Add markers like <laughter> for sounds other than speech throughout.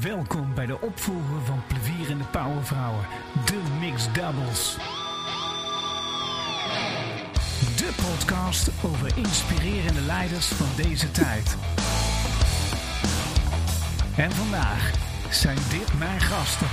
Welkom bij de opvolger van Plevierende Powervrouwen, de Mixed Doubles. De podcast over inspirerende leiders van deze tijd. En vandaag zijn dit mijn gasten.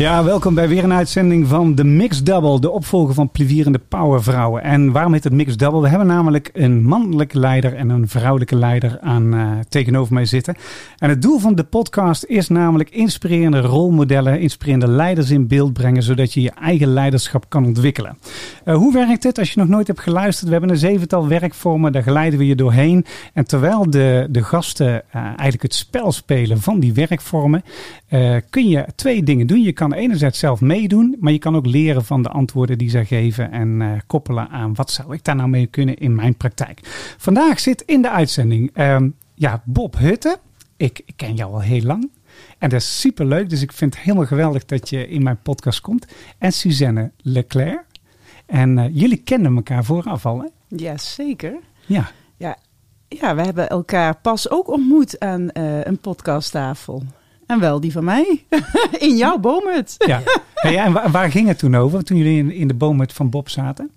Ja, welkom bij weer een uitzending van de Mixed Double, de opvolger van Plevierende Powervrouwen. En waarom heet het Mixed Double? We hebben namelijk een mannelijke leider en een vrouwelijke leider aan eh, tegenover mij zitten. En het doel van de podcast is namelijk inspirerende rolmodellen, inspirerende leiders in beeld brengen, zodat je je eigen leiderschap kan ontwikkelen. Eh, hoe werkt het als je nog nooit hebt geluisterd? We hebben een zevental werkvormen, daar geleiden we je doorheen. En terwijl de, de gasten eh, eigenlijk het spel spelen van die werkvormen, kun je twee dingen doen. Je kan enerzijds zelf meedoen, maar je kan ook leren van de antwoorden die zij geven en eh, koppelen aan wat zou ik daar nou mee kunnen in mijn praktijk. Vandaag zit in de uitzending ehm, ja, Bob Hutte. Ik, ik ken jou al heel lang. En dat is super leuk, dus ik vind het helemaal geweldig dat je in mijn podcast komt. En Suzanne Leclerc. En eh, jullie kennen elkaar vooraf al, hè? Ja, zeker. Ja. Ja, ja, we hebben elkaar pas ook ontmoet aan eh, een podcasttafel. En wel die van mij. <laughs> In jouw boomhut. ja. Hey, en waar, waar ging het toen over, toen jullie in, in de boomhut van Bob zaten?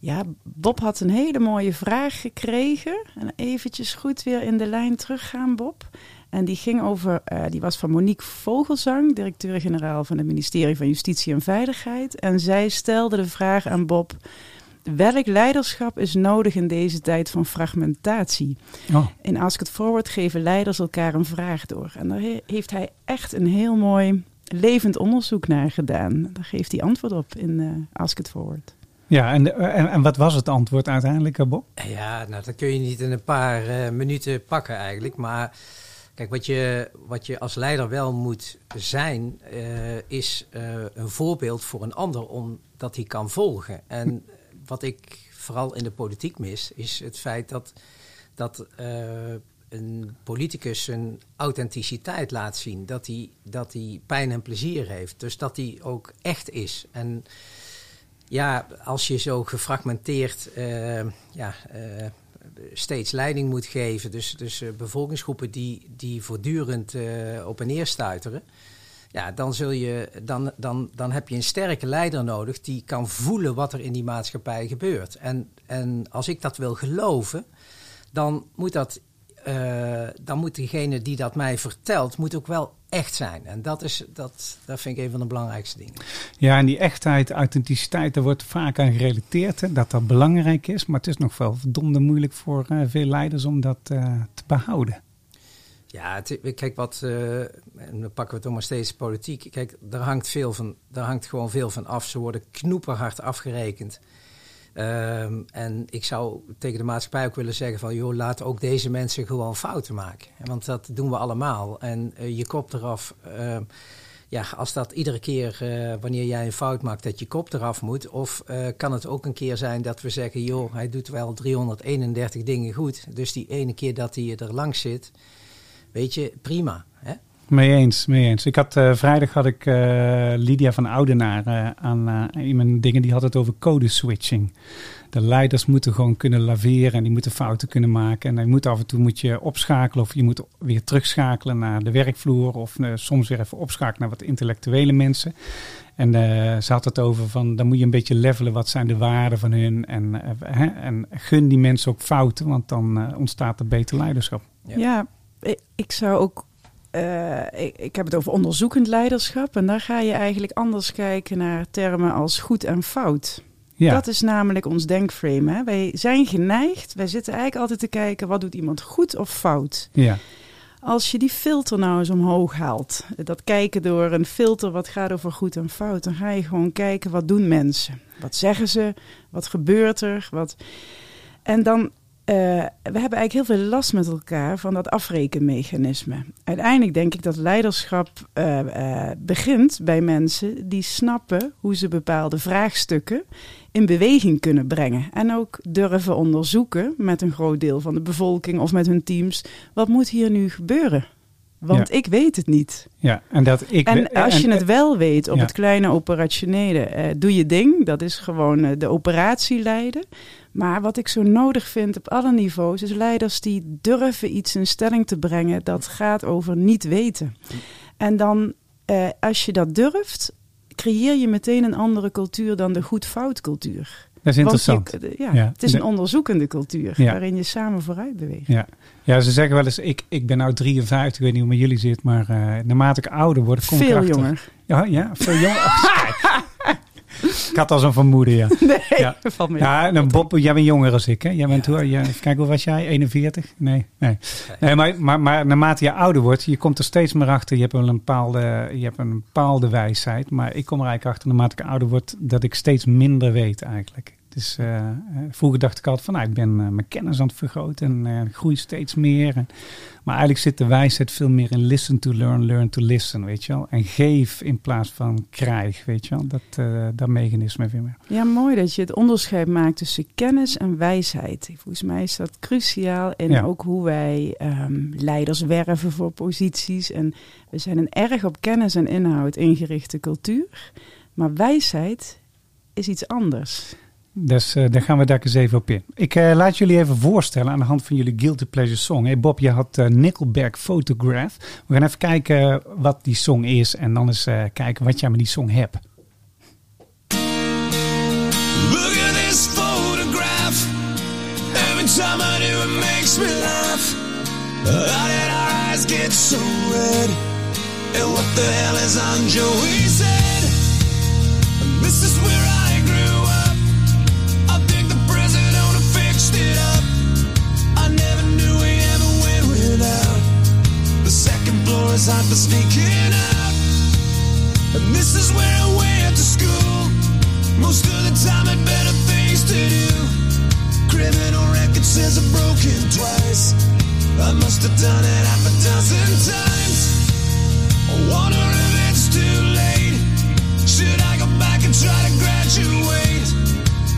Ja, Bob had een hele mooie vraag gekregen. En eventjes goed weer in de lijn teruggaan, Bob. En die ging over, eh, die was van Monique Vogelzang, directeur-generaal van het ministerie van Justitie en Veiligheid. En zij stelde de vraag aan Bob: welk leiderschap is nodig in deze tijd van fragmentatie? Oh, In Ask It Forward geven leiders elkaar een vraag door. En daar he- heeft hij echt een heel mooi levend onderzoek naar gedaan. Daar geeft hij antwoord op in eh, Ask It Forward. ja, en, en, en wat was het antwoord uiteindelijk, eh, Bob? Ja, nou dat kun je niet in een paar eh, minuten pakken eigenlijk. Maar kijk, wat je, wat je als leider wel moet zijn, eh, is eh, een voorbeeld voor een ander omdat hij kan volgen. En wat ik vooral in de politiek mis, is het feit dat, dat eh, een politicus zijn authenticiteit laat zien. Dat hij, dat hij pijn en plezier heeft. Dus dat hij ook echt is. En ja, als je zo gefragmenteerd eh, ja, eh, steeds leiding moet geven, dus, dus bevolkingsgroepen die, die voortdurend op en neer stuiteren, ja, dan, zul je, dan, dan, dan heb je een sterke leider nodig die kan voelen wat er in die maatschappij gebeurt. En, en als ik dat wil geloven, dan moet dat. eh, dan moet degene die dat mij vertelt, moet ook wel echt zijn. En dat, is, dat, dat vind ik een van de belangrijkste dingen. Ja, en die echtheid, authenticiteit, daar wordt vaak aan gerelateerd. Hè, dat dat belangrijk is. Maar het is nog wel verdomde moeilijk voor eh, veel leiders om dat eh, te behouden. Ja, kijk wat, eh, en dan pakken we toch maar steeds politiek. Kijk, daar hangt, veel van, daar hangt gewoon veel van af. Ze worden knoeperhard afgerekend. Ehm, en ik zou tegen de maatschappij ook willen zeggen van... joh, laat ook deze mensen gewoon fouten maken. Want dat doen we allemaal. En eh, je kop eraf... ehm, ja, als dat iedere keer eh, wanneer jij een fout maakt dat je kop eraf moet. Of kan het ook een keer zijn dat we zeggen, joh, hij doet wel 331 dingen goed. Dus die ene keer dat hij er langs zit, weet je, prima. Hè? Mee eens, mee eens. Ik had, eh, vrijdag had ik eh, Lydia van Oudenaar eh, aan in mijn dingen. Die had het over code switching. De leiders moeten gewoon kunnen laveren en die moeten fouten kunnen maken. En je moet af en toe moet je opschakelen of je moet weer terugschakelen naar de werkvloer. Of eh, soms weer even opschakelen naar wat intellectuele mensen. En eh, ze had het over van, dan moet je een beetje levelen. Wat zijn de waarden van hun? En, hè, en gun die mensen ook fouten, want dan ontstaat er beter leiderschap. Ja. Ja, ik, ik zou ook. eh, ik, ik heb het over onderzoekend leiderschap. En daar ga je eigenlijk anders kijken naar termen als goed en fout. Ja, Dat is namelijk ons denkframe. Hè? Wij zijn geneigd, wij zitten eigenlijk altijd te kijken... wat doet iemand goed of fout? ja. Als je die filter nou eens omhoog haalt, dat kijken door een filter wat gaat over goed en fout, dan ga je gewoon kijken wat doen mensen, wat zeggen ze, wat gebeurt er, wat. En dan, eh, we hebben eigenlijk heel veel last met elkaar van dat afrekenmechanisme. Uiteindelijk denk ik dat leiderschap eh, eh, begint bij mensen die snappen hoe ze bepaalde vraagstukken in beweging kunnen brengen. En ook durven onderzoeken met een groot deel van de bevolking of met hun teams. Wat moet hier nu gebeuren? Want Ja. ik weet het niet. Ja, en dat ik... En als je het wel weet op ja. het kleine operationele, eh, doe je ding. Dat is gewoon eh, de operatie leiden. Maar wat ik zo nodig vind op alle niveaus, is leiders die durven iets in stelling te brengen. Dat gaat over niet weten. En dan, eh, als je dat durft, creëer je meteen een andere cultuur dan de goed-fout cultuur. Dat is interessant. je- ja, Ja. Het is een De- onderzoekende cultuur, Ja. waarin je samen vooruit beweegt. Ja. ja, ze zeggen wel eens, ik, ik ben nou 53, ik weet niet hoe met jullie zit, maar eh, naarmate ik ouder word, kom ik Veel erachter. jonger. Ja, ja, veel jonger. <laughs> Ik had al zo'n vermoeden, ja. <laughs> Nee, Ja. valt. Ja, en dan Bob, jij bent jonger als ik, hè? Jij bent, hoe, jij, even kijken, hoe was jij? 41? Nee, nee. nee maar, maar, maar naarmate je ouder wordt, je komt er steeds meer achter. Je hebt wel een bepaalde, je hebt een bepaalde wijsheid. Maar ik kom er eigenlijk achter, naarmate ik ouder word, dat ik steeds minder weet eigenlijk. Dus vroeger dacht ik altijd van, nou, ik ben eh, mijn kennis aan het vergroten en ik groei steeds meer. En, maar eigenlijk zit de wijsheid veel meer in listen to learn, learn to listen, weet je wel. En geef in plaats van krijg, weet je wel. Dat, dat mechanisme weer meer. Ja, mooi dat je het onderscheid maakt tussen kennis en wijsheid. Volgens mij is dat cruciaal in Ja. ook hoe wij ehm, leiders werven voor posities. En we zijn een erg op kennis en inhoud ingerichte cultuur. Maar wijsheid is iets anders. Dus eh, daar gaan we daar eens even op in. Ik eh, laat jullie even voorstellen aan de hand van jullie Guilty Pleasure song. Hey Bob, je had eh, Nickelback Photograph. We gaan even kijken wat die song is en dan eens kijken wat jij met die song hebt. Look at this photograph. Every time I do, it makes me laugh. How did our eyes get so red? And what the hell is on Joey's head? This is where I floor is hot sneaking out. And this is where I went to school. Most of the time had better things to do. Criminal record says I've broken twice. I must have done it half a dozen times. I wonder if it's too late. Should I go back and try to graduate?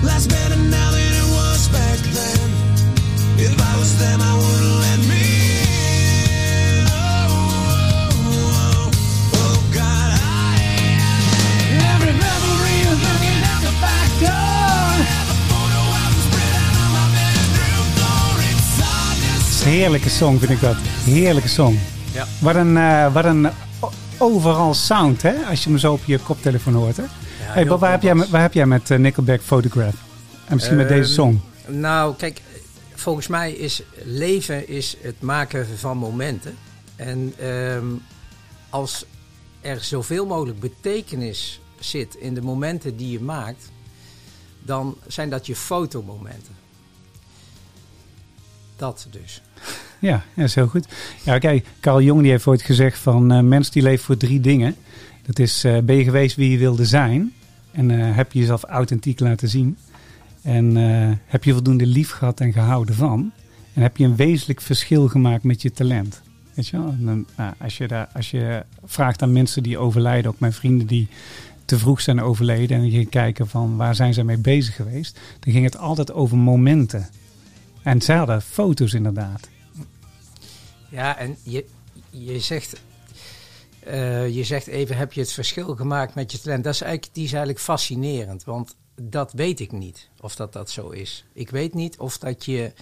Life's better now than it was back then. If I was them, I wouldn't let me is een heerlijke song vind ik dat. Heerlijke song. Ja. Wat een, eh, wat een overal sound hè, als je hem zo op je koptelefoon hoort hè. hey heel Bob, waar heb, jij, waar heb jij met eh, Nickelback Photograph? En misschien met Ehm, deze song. Nou, kijk, volgens mij is leven is het maken van momenten. En ehm, als er zoveel mogelijk betekenis zit in de momenten die je maakt, dan zijn dat je fotomomenten. Dat dus. Ja, is heel goed. Ja, kijk, Carl Jong die heeft ooit gezegd van eh mens die leeft voor drie dingen. Dat is, eh, ben je geweest wie je wilde zijn? En eh, heb je jezelf authentiek laten zien? En heb je voldoende lief gehad en gehouden van? En heb je een wezenlijk verschil gemaakt met je talent? Weet je wel? Nou, als, je daar, als je vraagt aan mensen die overlijden, ook mijn vrienden die te vroeg zijn overleden, en je gaat kijken van waar zijn ze mee bezig geweest, dan ging het altijd over momenten. En hadden foto's inderdaad. Ja, en je, je zegt. eh, je zegt even, heb je het verschil gemaakt met je talent? Dat is eigenlijk, die is eigenlijk fascinerend, want dat weet ik niet of dat, dat zo is. Ik weet niet of dat je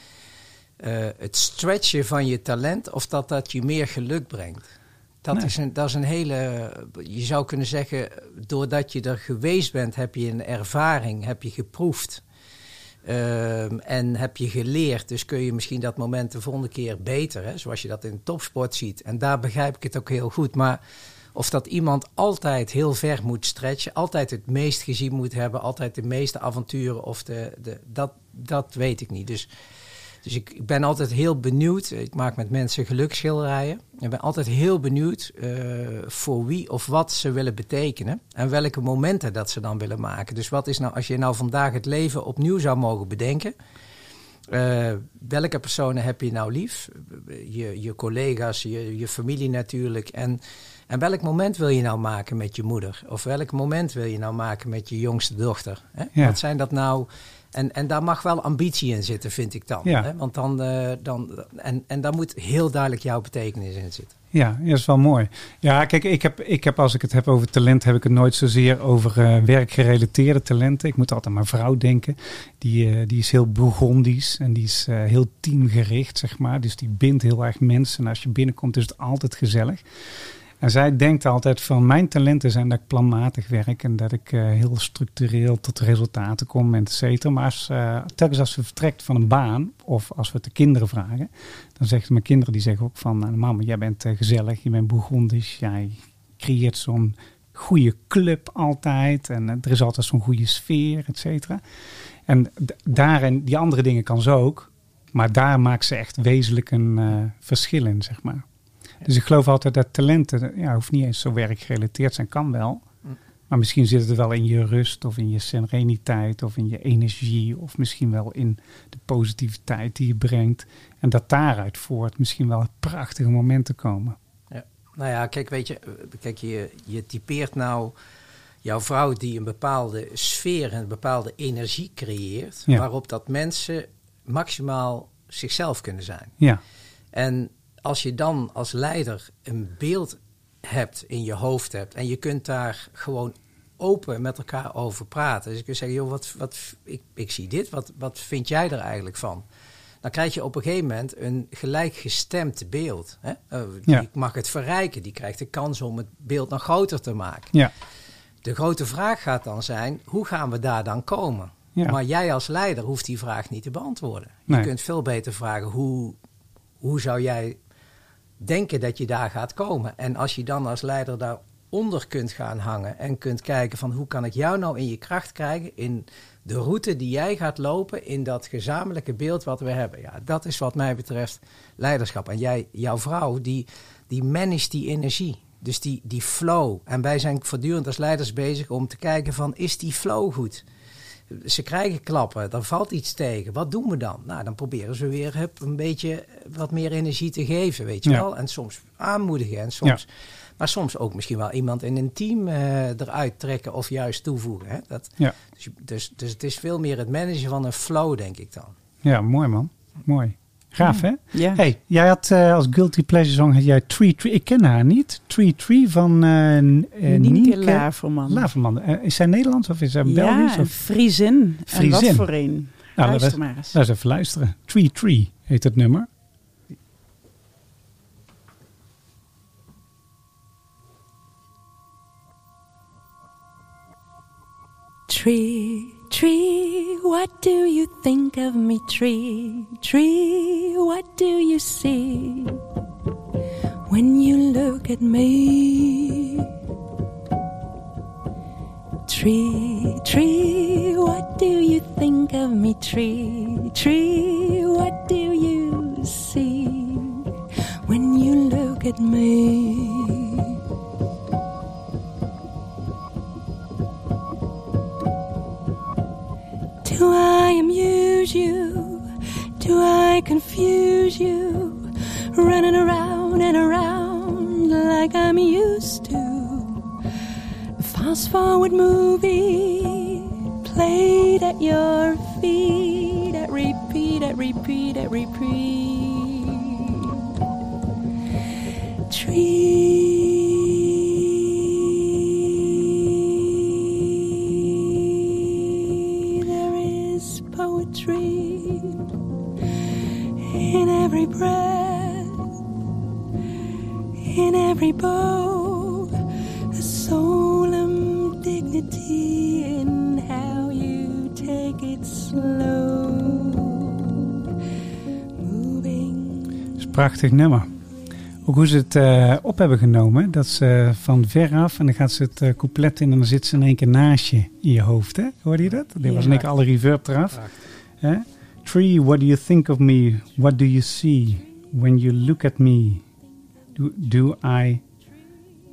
eh, het stretchen van je talent, of dat dat je meer geluk brengt. Dat, Nee. is een, dat is een hele, je zou kunnen zeggen, doordat je er geweest bent, heb je een ervaring, heb je geproefd. Ehm, en heb je geleerd, dus kun je misschien dat moment de volgende keer beter, hè, zoals je dat in topsport ziet. En daar begrijp ik het ook heel goed. Maar of dat iemand altijd heel ver moet stretchen, altijd het meest gezien moet hebben, altijd de meeste avonturen, of de, de, dat, dat weet ik niet. Dus, dus ik, ik ben altijd heel benieuwd. Ik maak met mensen gelukschilderijen. Ik ben altijd heel benieuwd eh, voor wie of wat ze willen betekenen. En welke momenten dat ze dan willen maken. Dus wat is nou, als je nou vandaag het leven opnieuw zou mogen bedenken. eh, welke personen heb je nou lief? Je, je collega's, je, je familie natuurlijk. En, en welk moment wil je nou maken met je moeder? Of welk moment wil je nou maken met je jongste dochter? Hè? Ja. Wat zijn dat nou? En, en daar mag wel ambitie in zitten, vind ik dan. Ja. Hè? Want dan, eh, dan en, en daar moet heel duidelijk jouw betekenis in zitten. Ja, dat is wel mooi. Ja, kijk, ik heb, ik heb als ik het heb over talent, heb ik het nooit zozeer over eh, werkgerelateerde talenten. Ik moet altijd aan mijn vrouw denken. Die, eh, die is heel Bourgondisch en die is heel teamgericht, zeg maar. Dus die bindt heel erg mensen. En als je binnenkomt, is het altijd gezellig. En zij denkt altijd van mijn talenten zijn dat ik planmatig werk en dat ik eh, heel structureel tot resultaten kom, et cetera. Maar als, eh, telkens als ze vertrekt van een baan of als we het de kinderen vragen, dan zeggen mijn kinderen die zeggen ook van nou, mama, jij bent eh, gezellig, je bent Bourgondisch, jij creëert zo'n goede club altijd en er is altijd zo'n goede sfeer, et cetera. En daarin, die andere dingen kan ze ook, maar daar maakt ze echt wezenlijk een verschil in, zeg maar. Dus ik geloof altijd dat talenten, ja, hoeft niet eens zo werkgerelateerd zijn, kan wel. Maar misschien zit het wel in je rust of in je sereniteit of in je energie of misschien wel in de positiviteit die je brengt. En dat daaruit voort misschien wel prachtige momenten komen. Nou ja, kijk, weet je, eh, kijk, je, je typeert nou jouw vrouw die een bepaalde sfeer en een bepaalde energie creëert, Ja. waarop dat mensen maximaal zichzelf kunnen zijn. Ja, En als je dan als leider een beeld hebt in je hoofd hebt en je kunt daar gewoon open met elkaar over praten. Dus je kunt zeggen, joh, wat, wat, ik, ik zie dit, wat, wat vind jij er eigenlijk van? Dan krijg je op een gegeven moment een gelijkgestemd beeld. Hè? Die Ja. mag het verrijken, die krijgt de kans om het beeld nog groter te maken. ja, De grote vraag gaat dan zijn, hoe gaan we daar dan komen? Ja. Maar jij als leider hoeft die vraag niet te beantwoorden. Je Nee. kunt veel beter vragen, hoe, hoe zou jij denken dat je daar gaat komen? En als je dan als leider daaronder kunt gaan hangen en kunt kijken van hoe kan ik jou nou in je kracht krijgen in de route die jij gaat lopen in dat gezamenlijke beeld wat we hebben. Ja, dat is wat mij betreft leiderschap. En jij, jouw vrouw, die, die managt die energie. Dus die, die flow. En wij zijn voortdurend als leiders bezig om te kijken van, is die flow goed? Ze krijgen klappen, er valt iets tegen. Wat doen we dan? Nou, dan proberen ze weer hup, een beetje wat meer energie te geven, weet je Ja. wel. En soms aanmoedigen en soms... Maar soms ook misschien wel iemand in een team eh, eruit trekken of juist toevoegen. Hè? Dat, ja. dus, dus, dus het is veel meer het managen van een flow, denk ik dan. ja mooi man. Mooi. Gaaf hè? Ja. Hey, jij had eh, als Guilty Pleasure song had jij Tree Tree. Ik ken haar niet. Tree Tree van eh eh, Nienke Laverman. Laverman. Eh, is zij Nederlands of is zij Belgisch? Ja, Of? Friesin. En wat voor een. Nou, Luister maar eens. Laat eens even luisteren. Tree Tree heet het nummer. Tree, tree, what do you think of me? Tree, tree, what do you see when you look at me? Tree, tree, what do you think of me? Tree, tree, what do you see when you look at me? Do I amuse you? Do I confuse you? Running around and around like I'm used to. Fast forward movie played at your feet at repeat, at repeat, at repeat. Tree, every bow, a solemn dignity in how you take it slow, moving. Dat is een prachtig nummer. Ook hoe ze het eh, op hebben genomen. Dat ze van ver af en dan gaat ze het eh, couplet in en dan zit ze in één keer naast je in je hoofd. Hè? Hoorde je dat? Er was in één keer alle reverb eraf. Hè? Tree, what do you think of me? What do you see when you look at me? Do, do I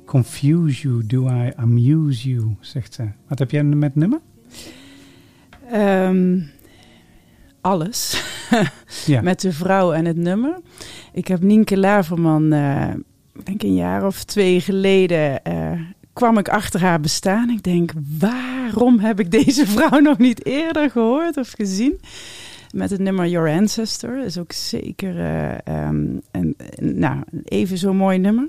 confuse you? Do I amuse you? Zegt ze. Wat heb jij met het nummer? Ehm, alles. <laughs> Ja. Met de vrouw en het nummer. Ik heb Nienke Laverman, ik denk een jaar of twee geleden, eh, kwam ik achter haar bestaan. Ik denk, waarom heb ik deze vrouw nog niet eerder gehoord of gezien? Met het nummer Your Ancestor. Is ook zeker ehm, een, nou, even zo'n mooi nummer.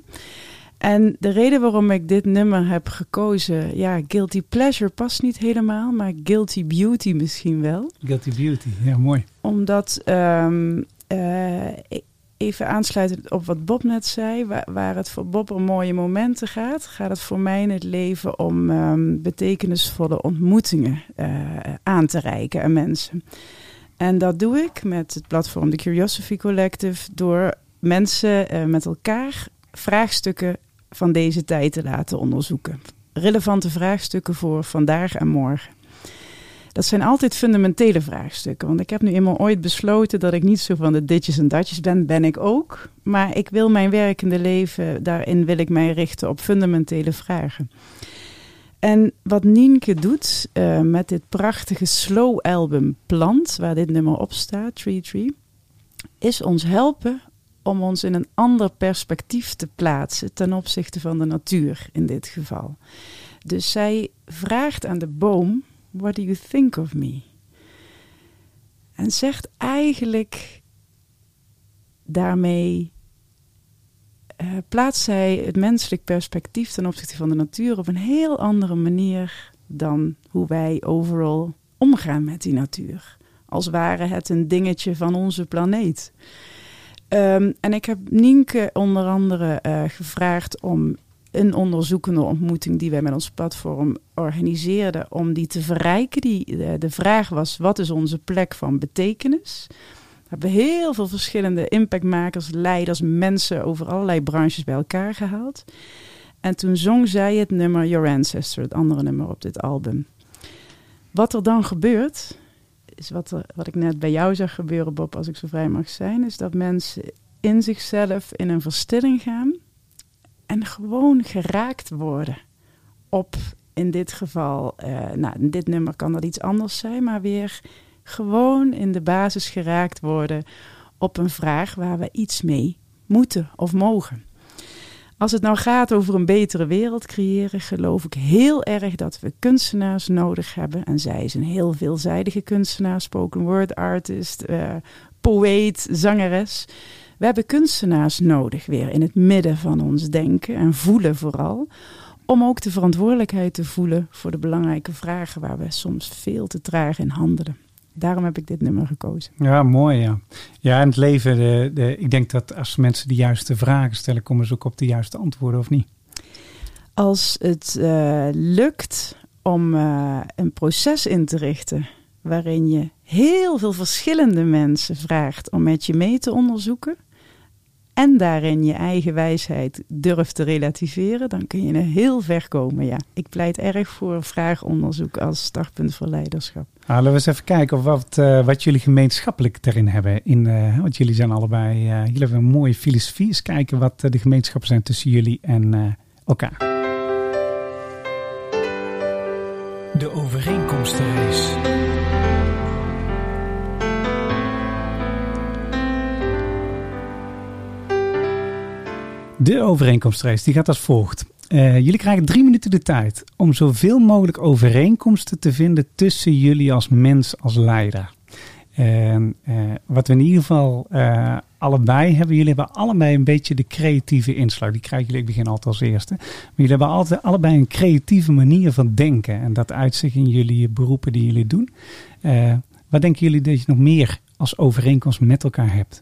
En de reden waarom ik dit nummer heb gekozen, ja, Guilty Pleasure past niet helemaal, maar Guilty Beauty misschien wel. Guilty Beauty, ja mooi. Omdat, ehm, eh, e- even aansluitend op wat Bob net zei, waar, waar het voor Bob om mooie momenten gaat, gaat het voor mij in het leven om ehm, betekenisvolle ontmoetingen eh, aan te reiken aan mensen. En dat doe ik met het platform The Curiosity Collective door mensen eh, met elkaar vraagstukken van deze tijd te laten onderzoeken. Relevante vraagstukken voor vandaag en morgen. Dat zijn altijd fundamentele vraagstukken. Want ik heb nu eenmaal ooit besloten dat ik niet zo van de ditjes en datjes ben. Ben ik ook. Maar ik wil mijn werkende leven, daarin wil ik mij richten op fundamentele vragen. En wat Nienke doet eh, met dit prachtige slow album Plant, waar dit nummer op staat, Tree Tree, is ons helpen om ons in een ander perspectief te plaatsen ten opzichte van de natuur in dit geval. Dus zij vraagt aan de boom: What do you think of me? En zegt eigenlijk daarmee. Eh, plaatst zij het menselijk perspectief ten opzichte van de natuur op een heel andere manier dan hoe wij overal omgaan met die natuur. Als ware het een dingetje van onze planeet. Ehm, en ik heb Nienke onder andere eh, gevraagd om een onderzoekende ontmoeting die wij met ons platform organiseerden, om die te verrijken. Die, eh, de vraag was, wat is onze plek van betekenis? Hebben heel veel verschillende impactmakers, leiders, mensen over allerlei branches bij elkaar gehaald. En toen zong zij het nummer Your Ancestor, het andere nummer op dit album. Wat er dan gebeurt, is wat, wat ik net bij jou zag gebeuren, Bob, als ik zo vrij mag zijn, is dat mensen in zichzelf in een verstilling gaan en gewoon geraakt worden op, in dit geval, eh, nou, dit nummer kan dat iets anders zijn, maar weer gewoon in de basis geraakt worden op een vraag waar we iets mee moeten of mogen. Als het nou gaat over een betere wereld creëren, geloof ik heel erg dat we kunstenaars nodig hebben. En zij een heel veelzijdige kunstenaar, spoken word artist, eh, poëet, zangeres. We hebben kunstenaars nodig weer in het midden van ons denken en voelen vooral. Om ook de verantwoordelijkheid te voelen voor de belangrijke vragen waar we soms veel te traag in handelen. Daarom heb ik dit nummer gekozen. Ja, mooi ja. Ja, en het leven, de, de, ik denk dat als mensen de juiste vragen stellen, komen ze ook op de juiste antwoorden of niet? Als het eh, lukt om eh, een proces in te richten waarin je heel veel verschillende mensen vraagt om met je mee te onderzoeken en daarin je eigen wijsheid durft te relativeren, dan kun je er heel ver komen. Ja, ik pleit erg voor vraagonderzoek als startpunt voor leiderschap. Nou, laten we eens even kijken of wat, eh, wat jullie gemeenschappelijk erin hebben. In, eh, want jullie zijn allebei, eh, jullie hebben een mooie filosofie. Eens kijken wat eh, de gemeenschappen zijn tussen jullie en eh, elkaar. De overeenkomstenreis. De overeenkomstreis die gaat als volgt. Eh, jullie krijgen drie minuten de tijd om zoveel mogelijk overeenkomsten te vinden tussen jullie als mens, als leider. En eh, wat we in ieder geval eh, allebei hebben, jullie hebben allebei een beetje de creatieve inslag. Die krijgen jullie, ik begin altijd als eerste. Maar jullie hebben altijd allebei een creatieve manier van denken. En dat uitzicht in jullie beroepen die jullie doen. Wat denken jullie dat je nog meer als overeenkomst met elkaar hebt?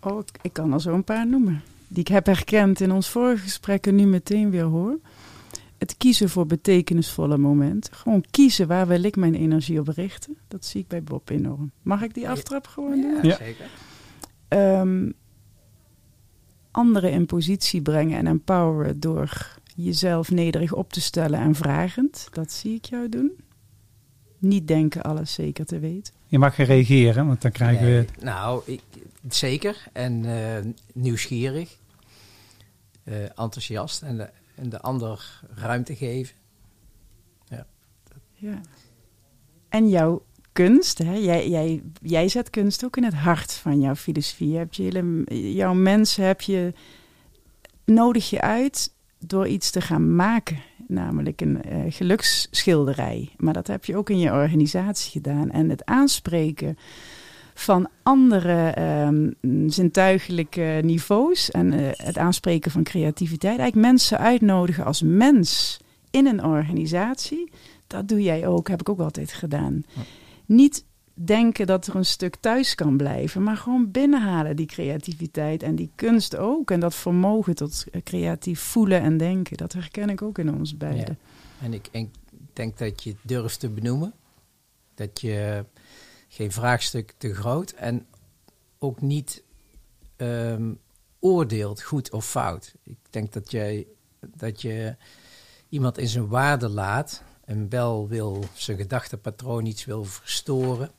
Oh, ik- kan er zo een paar noemen. Die ik heb herkend in ons vorige gesprek en nu meteen weer hoor. Het kiezen voor betekenisvolle momenten. Gewoon kiezen waar wil ik mijn energie op richten. Dat zie ik bij Bob enorm. Mag ik die aftrap gewoon doen? Ja, Ja. zeker. Ehm, anderen in positie brengen en empoweren door jezelf nederig op te stellen en vragend. Dat zie ik jou doen. Niet denken alles zeker te weten. Je mag gaan reageren, want dan krijgen we... Nee, nou, ik, zeker. En eh, nieuwsgierig. eh, enthousiast. En de, en de ander ruimte geven. Ja. En jouw kunst, hè? Jij, jij, jij zet kunst ook in het hart van jouw filosofie. Je hebt je jouw mensen heb je, nodig je uit door iets te gaan maken. namelijk een eh, geluksschilderij. Maar dat heb je ook in je organisatie gedaan. En het aanspreken van andere ehm, zintuigelijke niveaus en eh, het aanspreken van creativiteit. Eigenlijk mensen uitnodigen als mens in een organisatie. Dat doe jij ook, heb ik ook altijd gedaan. Niet denken dat er een stuk thuis kan blijven, maar gewoon binnenhalen die creativiteit en die kunst ook. En dat vermogen tot eh, creatief voelen en denken, dat herken ik ook in ons beiden. En ik, ik denk dat je het durft te benoemen. Dat je geen vraagstuk te groot en ook niet ehm, oordeelt goed of fout. Ik denk dat, jij, dat je iemand in zijn waarde laat en wel wil zijn gedachtepatroon iets wil verstoren.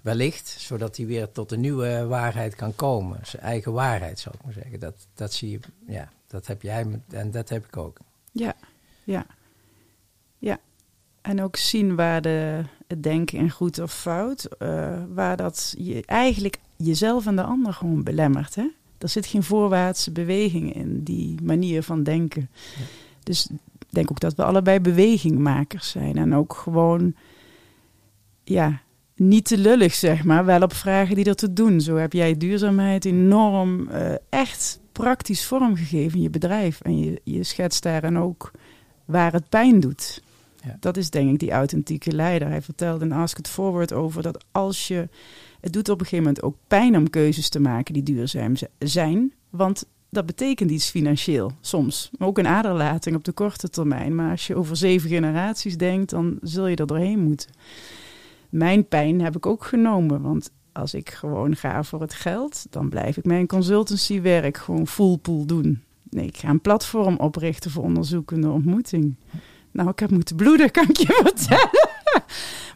Wellicht, zodat hij weer tot een nieuwe waarheid kan komen. Zijn eigen waarheid, zou ik maar zeggen. Dat, dat zie je, ja, dat heb jij en dat heb ik ook. Ja, ja. Ja. En ook zien waar de, het denken in goed of fout, eh, waar dat je eigenlijk jezelf en de ander gewoon belemmert. Hè? Er zit geen voorwaartse beweging in die manier van denken. Dus ik denk ook dat we allebei bewegingmakers zijn. En ook gewoon, ja, niet te lullig, zeg maar. Wel op vragen die er te doen. Zo heb jij duurzaamheid enorm eh, echt praktisch vormgegeven in je bedrijf. En je, je schetst daarin ook waar het pijn doet. Ja. Dat is denk ik die authentieke leider. Hij vertelde in Ask It Forward over dat als je... Het doet op een gegeven moment ook pijn om keuzes te maken die duurzaam zijn. Want dat betekent iets financieel, soms. Maar ook een aderlating op de korte termijn. Maar als je over zeven generaties denkt, dan zul je er doorheen moeten. Mijn pijn heb ik ook genomen, want als ik gewoon ga voor het geld, dan blijf ik mijn consultancywerk gewoon full pool doen. Nee, ik ga een platform oprichten voor onderzoekende ontmoeting. Nou, ik heb moeten bloeden, <laughs> kan ik je vertellen.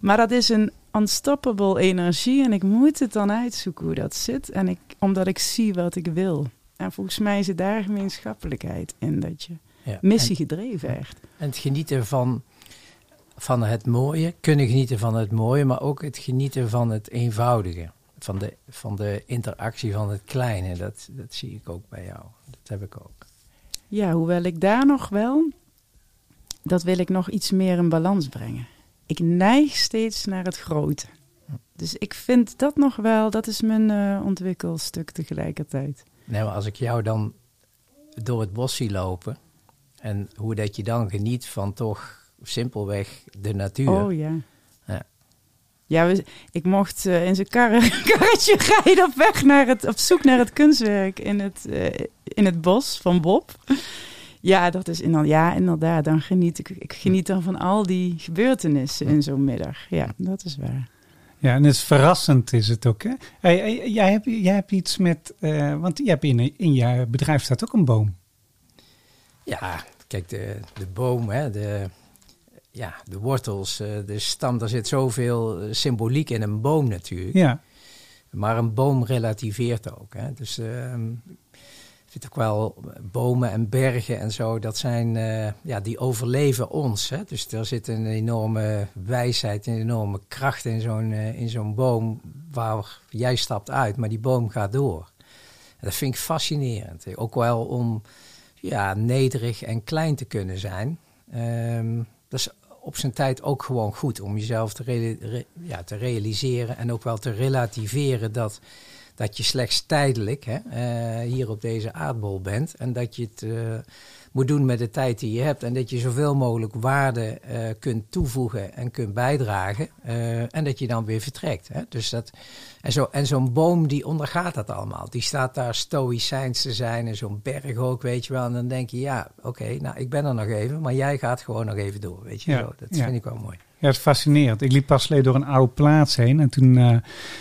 maar dat is een unstoppable energie en ik moet het dan uitzoeken hoe dat zit. En ik, omdat ik zie wat ik wil. En volgens mij zit daar gemeenschappelijkheid in, dat je Ja. missie gedreven echt. En het genieten van, van het mooie, kunnen genieten van het mooie, maar ook het genieten van het eenvoudige. Van de, van de interactie van het kleine. Dat, dat zie ik ook bij jou. Dat heb ik ook. Ja, hoewel ik daar nog wel, dat wil ik nog iets meer in balans brengen. Ik neig steeds naar het grote. Dus ik vind dat nog wel, dat is mijn eh, ontwikkelstuk tegelijkertijd. Nee, maar als ik jou dan door het bos zie lopen en hoe dat je dan geniet van toch simpelweg de natuur. Oh ja. Ja. Ja, we, ik mocht eh, in zijn karre, <laughs> karretje rijden op weg naar het, op zoek naar het kunstwerk in het, eh, in het bos van Bob. Ja, dat is inderdaad, ja, inderdaad. Dan geniet ik, ik geniet dan van al die gebeurtenissen in zo'n middag. Ja, dat is waar. Ja, en het is verrassend is het ook. Hè? Hey, hey, jij, hebt, jij hebt iets met, eh, want je hebt in, in je bedrijf staat ook een boom. Ja, kijk, de, de boom, hè, de, ja, de wortels, eh, de stam, daar zit zoveel eh, symboliek in een boom natuurlijk. Ja, Maar een boom relativeert ook. Hè. Dus ehm, vind ook wel bomen en bergen en zo, dat zijn, eh, ja, die overleven ons. Hè. Dus er zit een enorme wijsheid, een enorme kracht in zo'n eh, in zo'n boom waar jij stapt uit, maar die boom gaat door. Dat vind ik fascinerend. Ook wel om ja, nederig en klein te kunnen zijn. Ehm, dat is op zijn tijd ook gewoon goed om jezelf te, ja, te realiseren en ook wel te relativeren dat, dat je slechts tijdelijk hè, eh, hier op deze aardbol bent en dat je het eh, moet doen met de tijd die je hebt en dat je zoveel mogelijk waarde eh, kunt toevoegen en kunt bijdragen en dat je dan weer vertrekt. Hè. Dus dat, en, zo, en zo'n boom die ondergaat dat allemaal. Die staat daar stoïcijns te zijn en zo'n berg ook, weet je wel. En dan denk je, ja, oké, nou ik ben er nog even, maar jij gaat gewoon nog even door, weet je Ja, zo. Dat ja. vind ik wel mooi. Ja, het is fascinerend. Ik liep pas geleden door een oude plaats heen en toen, eh,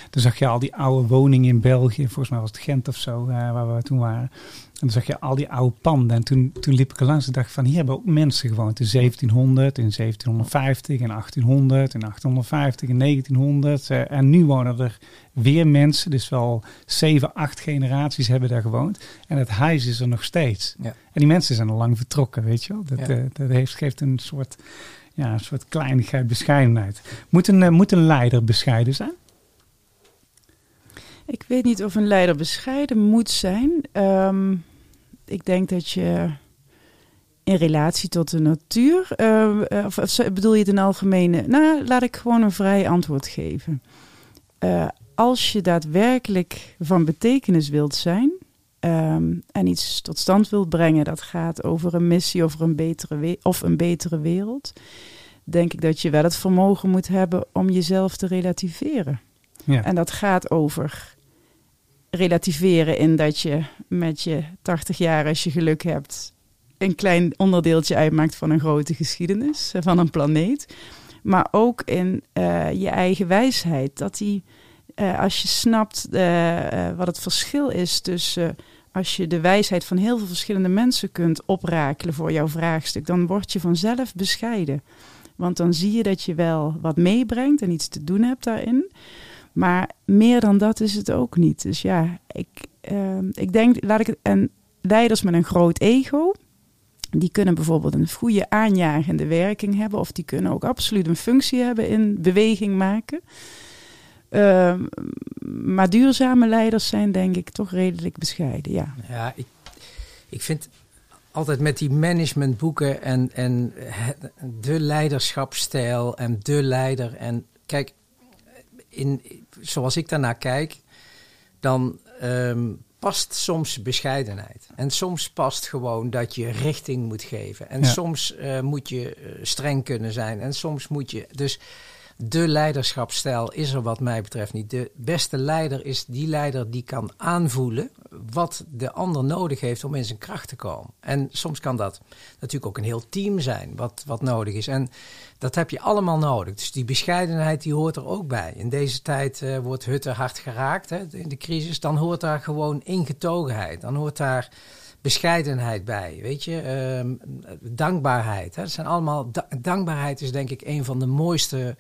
toen zag je al die oude woningen in België. Volgens mij was het Gent of zo, eh, waar we toen waren. En dan zag je al die oude panden. En toen, toen liep ik er langs en dacht van, hier hebben ook mensen gewoond. In 1700, in 1750, in 1800, in 1850, in 1900. eh, en nu wonen er weer mensen. Dus wel zeven, acht generaties hebben daar gewoond. En het huis is er nog steeds. Ja. En die mensen zijn al lang vertrokken, weet je wel. Dat, Ja. dat heeft, geeft een soort, ja, een soort kleinigheid, bescheidenheid. Moet een, eh, moet een leider bescheiden zijn? Ik weet niet of een leider bescheiden moet zijn. Ehm, ik denk dat je in relatie tot de natuur? Eh, eh, of, of bedoel je het in algemene? Nou, laat ik gewoon een vrij antwoord geven. Eh, als je daadwerkelijk van betekenis wilt zijn ehm, en iets tot stand wilt brengen dat gaat over een missie of een betere, we- of een betere wereld, denk ik dat je wel het vermogen moet hebben om jezelf te relativeren. Ja. En dat gaat over relativeren in dat je met je 80 jaar, als je geluk hebt, een klein onderdeeltje uitmaakt van een grote geschiedenis, eh, van een planeet. Maar ook in eh, je eigen wijsheid. Dat die, eh, als je snapt wat het verschil is tussen. Als je de wijsheid van heel veel verschillende mensen kunt oprakelen voor jouw vraagstuk, dan word je vanzelf bescheiden. Want dan zie je dat je wel wat meebrengt en iets te doen hebt daarin. Maar meer dan dat is het ook niet. Dus ja, ik, ehm, ik denk, laat ik het. En leiders met een groot ego, die kunnen bijvoorbeeld een goede aanjagende werking hebben, of die kunnen ook absoluut een functie hebben in beweging maken. Ehm, maar duurzame leiders zijn, denk ik, toch redelijk bescheiden. Ja. Ja, ik, ik vind altijd met die managementboeken en, en de leiderschapsstijl en de leider. En kijk, in, zoals ik daarnaar kijk, dan ehm, past soms bescheidenheid. En soms past gewoon dat je richting moet geven. En Ja. soms eh, moet je eh, streng kunnen zijn. En soms moet je. Dus de leiderschapsstijl is er wat mij betreft niet. De beste leider is die leider die kan aanvoelen wat de ander nodig heeft om in zijn kracht te komen. En soms kan dat natuurlijk ook een heel team zijn wat, wat nodig is. En dat heb je allemaal nodig. Dus die bescheidenheid die hoort er ook bij. In deze tijd eh, wordt Hutte hard geraakt hè, in de crisis. Dan hoort daar gewoon ingetogenheid. Dan hoort daar bescheidenheid bij. Weet je, Ehm, dankbaarheid. Hè. Dat zijn allemaal. da- dankbaarheid is denk ik een van de mooiste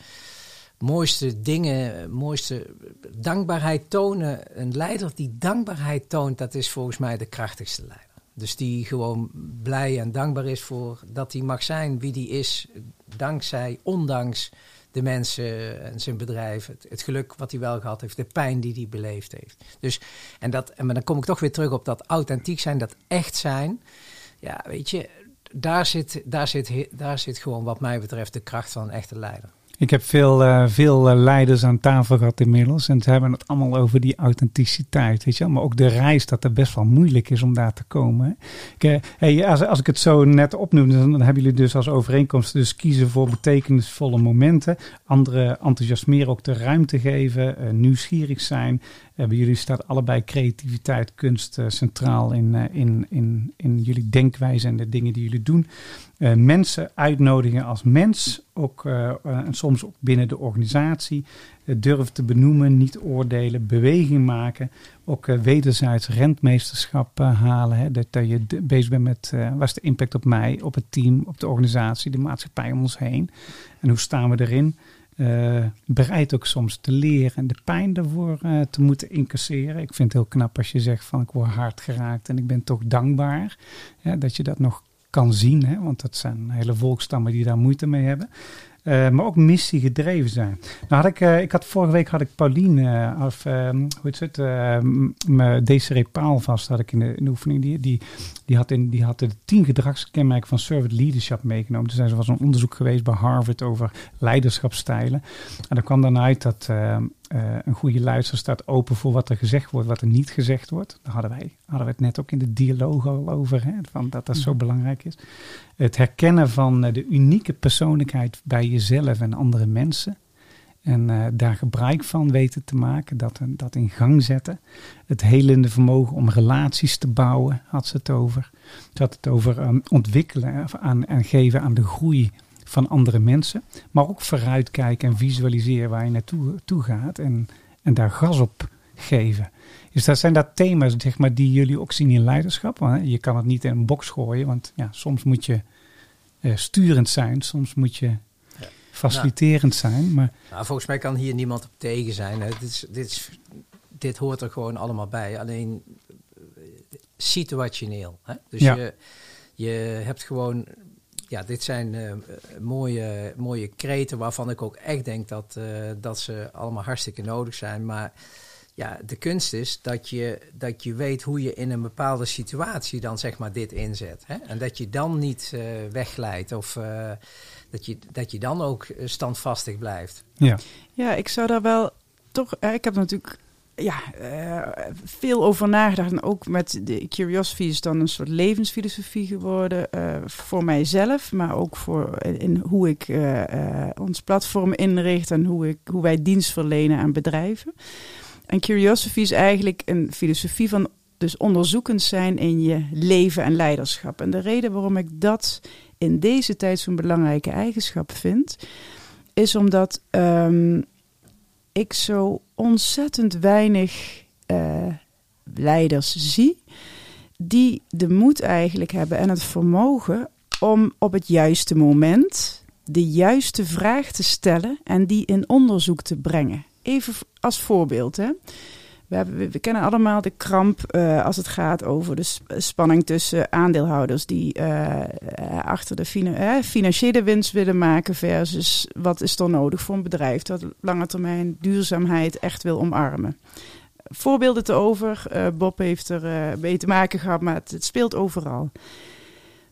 mooiste dingen, mooiste dankbaarheid tonen. Een leider die dankbaarheid toont, dat is volgens mij de krachtigste leider. Dus die gewoon blij en dankbaar is voor dat hij mag zijn wie die is, dankzij, ondanks de mensen en zijn bedrijf, het, geluk wat hij wel gehad heeft, de pijn die hij beleefd heeft. Dus, en, dat, en maar dan kom ik toch weer terug op dat authentiek zijn, dat echt zijn. Ja, weet je, daar zit, daar zit, daar zit gewoon wat mij betreft de kracht van een echte leider. Ik heb veel, eh, veel eh, leiders aan tafel gehad inmiddels. En ze hebben het allemaal over die authenticiteit. Weet je? Maar ook de reis dat het best wel moeilijk is om daar te komen. Ik, eh, hey, als, als ik het zo net opnoem, dan hebben jullie dus als overeenkomst dus kiezen voor betekenisvolle momenten. Anderen enthousiasmeren ook de ruimte geven. nieuwsgierig zijn. Bij jullie staat allebei creativiteit, kunst centraal in, in, in, in jullie denkwijze en de dingen die jullie doen. Eh, mensen uitnodigen als mens, ook, eh, eh, en soms ook binnen de organisatie. Durven te benoemen, niet oordelen, beweging maken. Ook wederzijds rentmeesterschap halen. Hè, dat, dat je bezig bent met wat is de impact op mij, op het team, op de organisatie, de maatschappij om ons heen. En hoe staan we erin? Bereid ook soms te leren en de pijn daarvoor te moeten incasseren. Ik vind het heel knap als je zegt van ik word hard geraakt en ik ben toch dankbaar. Dat je dat nog kan zien, hè? want dat zijn hele volkstammen die daar moeite mee hebben. Eh, maar ook missie gedreven zijn. Nou had ik, eh, ik had vorige week had ik Pauline, eh, of ehm, hoe heet het, uh, Desiree Paal vast had ik in de, in de oefening. Die, die, die, had in, die had de tien gedragskenmerken van servant leadership meegenomen. Dus er was een onderzoek geweest bij Harvard over leiderschapstijlen. En er kwam dan uit dat eh, een goede luister staat open voor wat er gezegd wordt, wat er niet gezegd wordt. Daar hadden wij hadden we het net ook in de dialoog al over, hè, van dat dat zo belangrijk is. Het herkennen van eh, de unieke persoonlijkheid bij jezelf en andere mensen. En eh, daar gebruik van weten te maken, dat, dat in gang zetten. Het helende vermogen om relaties te bouwen, had ze het over. Ze had het over ehm, ontwikkelen aan, en geven aan de groei van andere mensen. Maar ook vooruitkijken en visualiseren waar je naartoe toe gaat. En, en daar gas op geven. Dus dat zijn dat thema's zeg maar, die jullie ook zien in leiderschap. Want je kan het niet in een box gooien, want ja, soms moet je eh, sturend zijn, soms moet je faciliterend zijn. Maar Nou, volgens mij kan hier niemand op tegen zijn. Hè. Dit, is, dit, is, dit hoort er gewoon allemaal bij. Alleen eh, situationeel. Hè. Dus Ja. je, je hebt gewoon... Ja, dit zijn eh, mooie, mooie kreten waarvan ik ook echt denk dat, eh, dat ze allemaal hartstikke nodig zijn. Maar ja, de kunst is dat je, dat je weet hoe je in een bepaalde situatie dan zeg maar dit inzet. Hè? En dat je dan niet eh, wegglijdt of eh, dat, je, dat je dan ook standvastig blijft. Ja. Ja, ik zou daar wel toch. Ik heb natuurlijk ja, eh, veel over nagedacht. En ook met de Curiosity is dan een soort levensfilosofie geworden. eh, voor mijzelf, maar ook voor in hoe ik eh, eh, ons platform inricht en hoe, ik, hoe wij dienst verlenen aan bedrijven. En Curiosity is eigenlijk een filosofie van dus onderzoekend zijn in je leven en leiderschap. En de reden waarom ik dat in deze tijd zo'n belangrijke eigenschap vind, is omdat ehm, ik zo ontzettend weinig eh, leiders zie die de moed eigenlijk hebben en het vermogen om op het juiste moment de juiste vraag te stellen en die in onderzoek te brengen. Even als voorbeeld. Hè. We, we, kennen allemaal de kramp eh, als het gaat over de sp- spanning tussen aandeelhouders die eh, eh, achter de fina- financiële winst willen maken versus wat is er nodig voor een bedrijf dat lange termijn duurzaamheid echt wil omarmen. Voorbeelden te over. Bob heeft er mee te maken gehad, maar het speelt overal.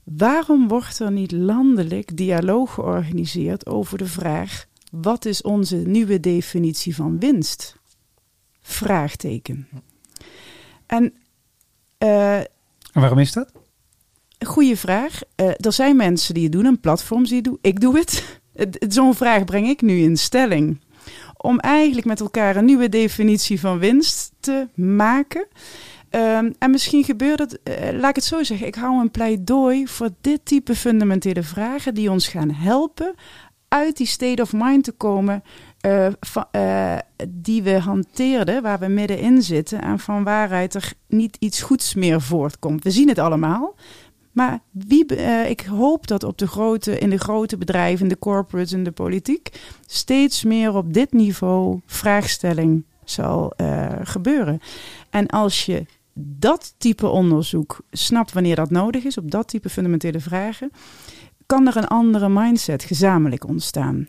Waarom wordt er niet landelijk dialoog georganiseerd over de vraag: wat is onze nieuwe definitie van winst? Vraagteken. En eh, En waarom is dat? een goede vraag. Eh, er zijn mensen die het doen, en platforms die het doen. Ik doe <laughs> het- Zo'n vraag breng ik nu in stelling. Om eigenlijk met elkaar een nieuwe definitie van winst te maken. Ehm, en misschien gebeurt het, eh, laat ik het zo zeggen, ik hou een pleidooi voor dit type fundamentele vragen die ons gaan helpen uit die state of mind te komen eh, eh, die we hanteerden, waar we middenin zitten en van waaruit er niet iets goeds meer voortkomt. We zien het allemaal, maar wie, eh, ik hoop dat op de grote, in de grote bedrijven, de corporates, in de politiek, steeds meer op dit niveau vraagstelling zal gebeuren. En als je dat type onderzoek snapt wanneer dat nodig is, op dat type fundamentele vragen, kan er een andere mindset gezamenlijk ontstaan.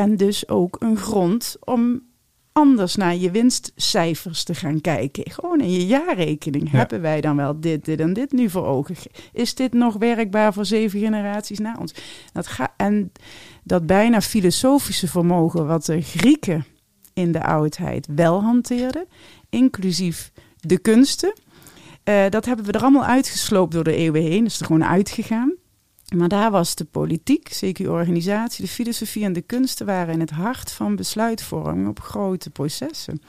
En dus ook een grond om anders naar je winstcijfers te gaan kijken. Gewoon in je jaarrekening. Ja. Hebben wij dan wel dit, dit en dit nu voor ogen? Is dit nog werkbaar voor zeven generaties na ons? Dat ga, en dat bijna filosofische vermogen wat de Grieken in de oudheid wel hanteerden, inclusief de kunsten. eh, dat hebben we er allemaal uitgesloopt door de eeuwen heen. Dat is er gewoon uitgegaan. Maar daar was de politiek, zeker de organisatie, de filosofie en de kunsten waren in het hart van besluitvorming op grote processen.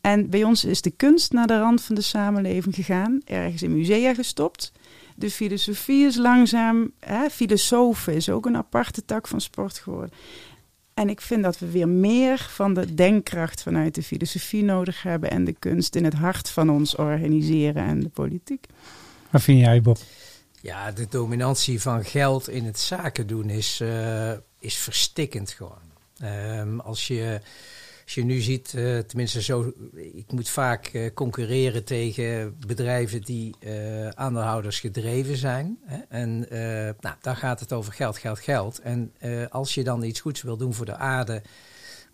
En bij ons is de kunst naar de rand van de samenleving gegaan, ergens in musea gestopt. De filosofie is langzaam, hè, filosofen is ook een aparte tak van sport geworden. En ik vind dat we weer meer van de denkkracht vanuit de filosofie nodig hebben en de kunst in het hart van ons organiseren en de politiek. Wat vind jij, Bob? Ja, de dominantie van geld in het zaken doen is, eh, is verstikkend gewoon. Ehm, als, je, als je nu ziet, eh, tenminste zo, ik moet vaak eh, concurreren tegen bedrijven die aandeelhouders gedreven zijn. Hè? En nou, daar gaat het over geld, geld, geld. En als je dan iets goeds wil doen voor de aarde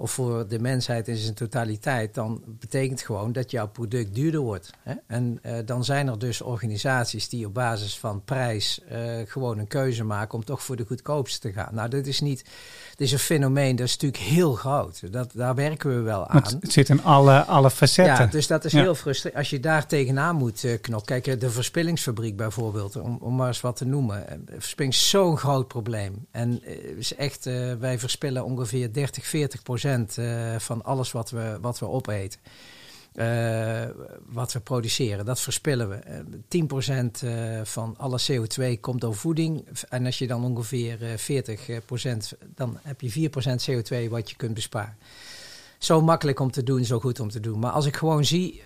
of voor de mensheid in zijn totaliteit, dan betekent gewoon dat jouw product duurder wordt. Hè? En eh, dan zijn er dus organisaties die op basis van prijs eh, gewoon een keuze maken om toch voor de goedkoopste te gaan. Nou, dit is niet, dit is een fenomeen dat is natuurlijk heel groot. Dat, daar werken we wel aan. Het zit in alle, alle facetten. Ja, dus dat is Ja. heel frustrerend. Als je daar tegenaan moet eh, knokken. Kijk, de verspillingsfabriek bijvoorbeeld, om, om maar eens wat te noemen. Verspilling is zo'n groot probleem. En is echt, wij verspillen ongeveer 30, 40 procent eh, van alles wat we, wat we opeten. Eh, wat we produceren, dat verspillen we. Eh, 10% eh, van alle CO2 komt door voeding. En als je dan ongeveer eh, 40%, dan heb je 4% CO2 wat je kunt besparen zo makkelijk om te doen, zo goed om te doen. Maar als ik gewoon zie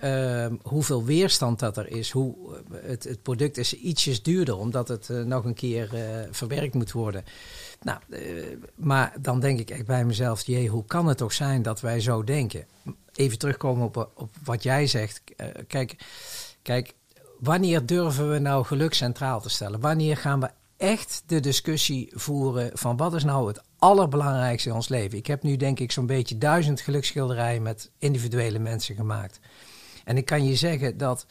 hoeveel weerstand dat er is, hoe het, het product is ietsjes duurder, omdat het nog een keer verwerkt moet worden. Nou, eh, maar dan denk ik echt bij mezelf, jee, hoe kan het toch zijn dat wij zo denken? Even terugkomen op, op wat jij zegt. Eh, kijk, kijk, wanneer durven we nou geluk centraal te stellen? Wanneer gaan we echt de discussie voeren van wat is nou het allerbelangrijkste in ons leven? Ik heb nu denk ik zo'n beetje duizend geluksschilderijen met individuele mensen gemaakt. En ik kan je zeggen dat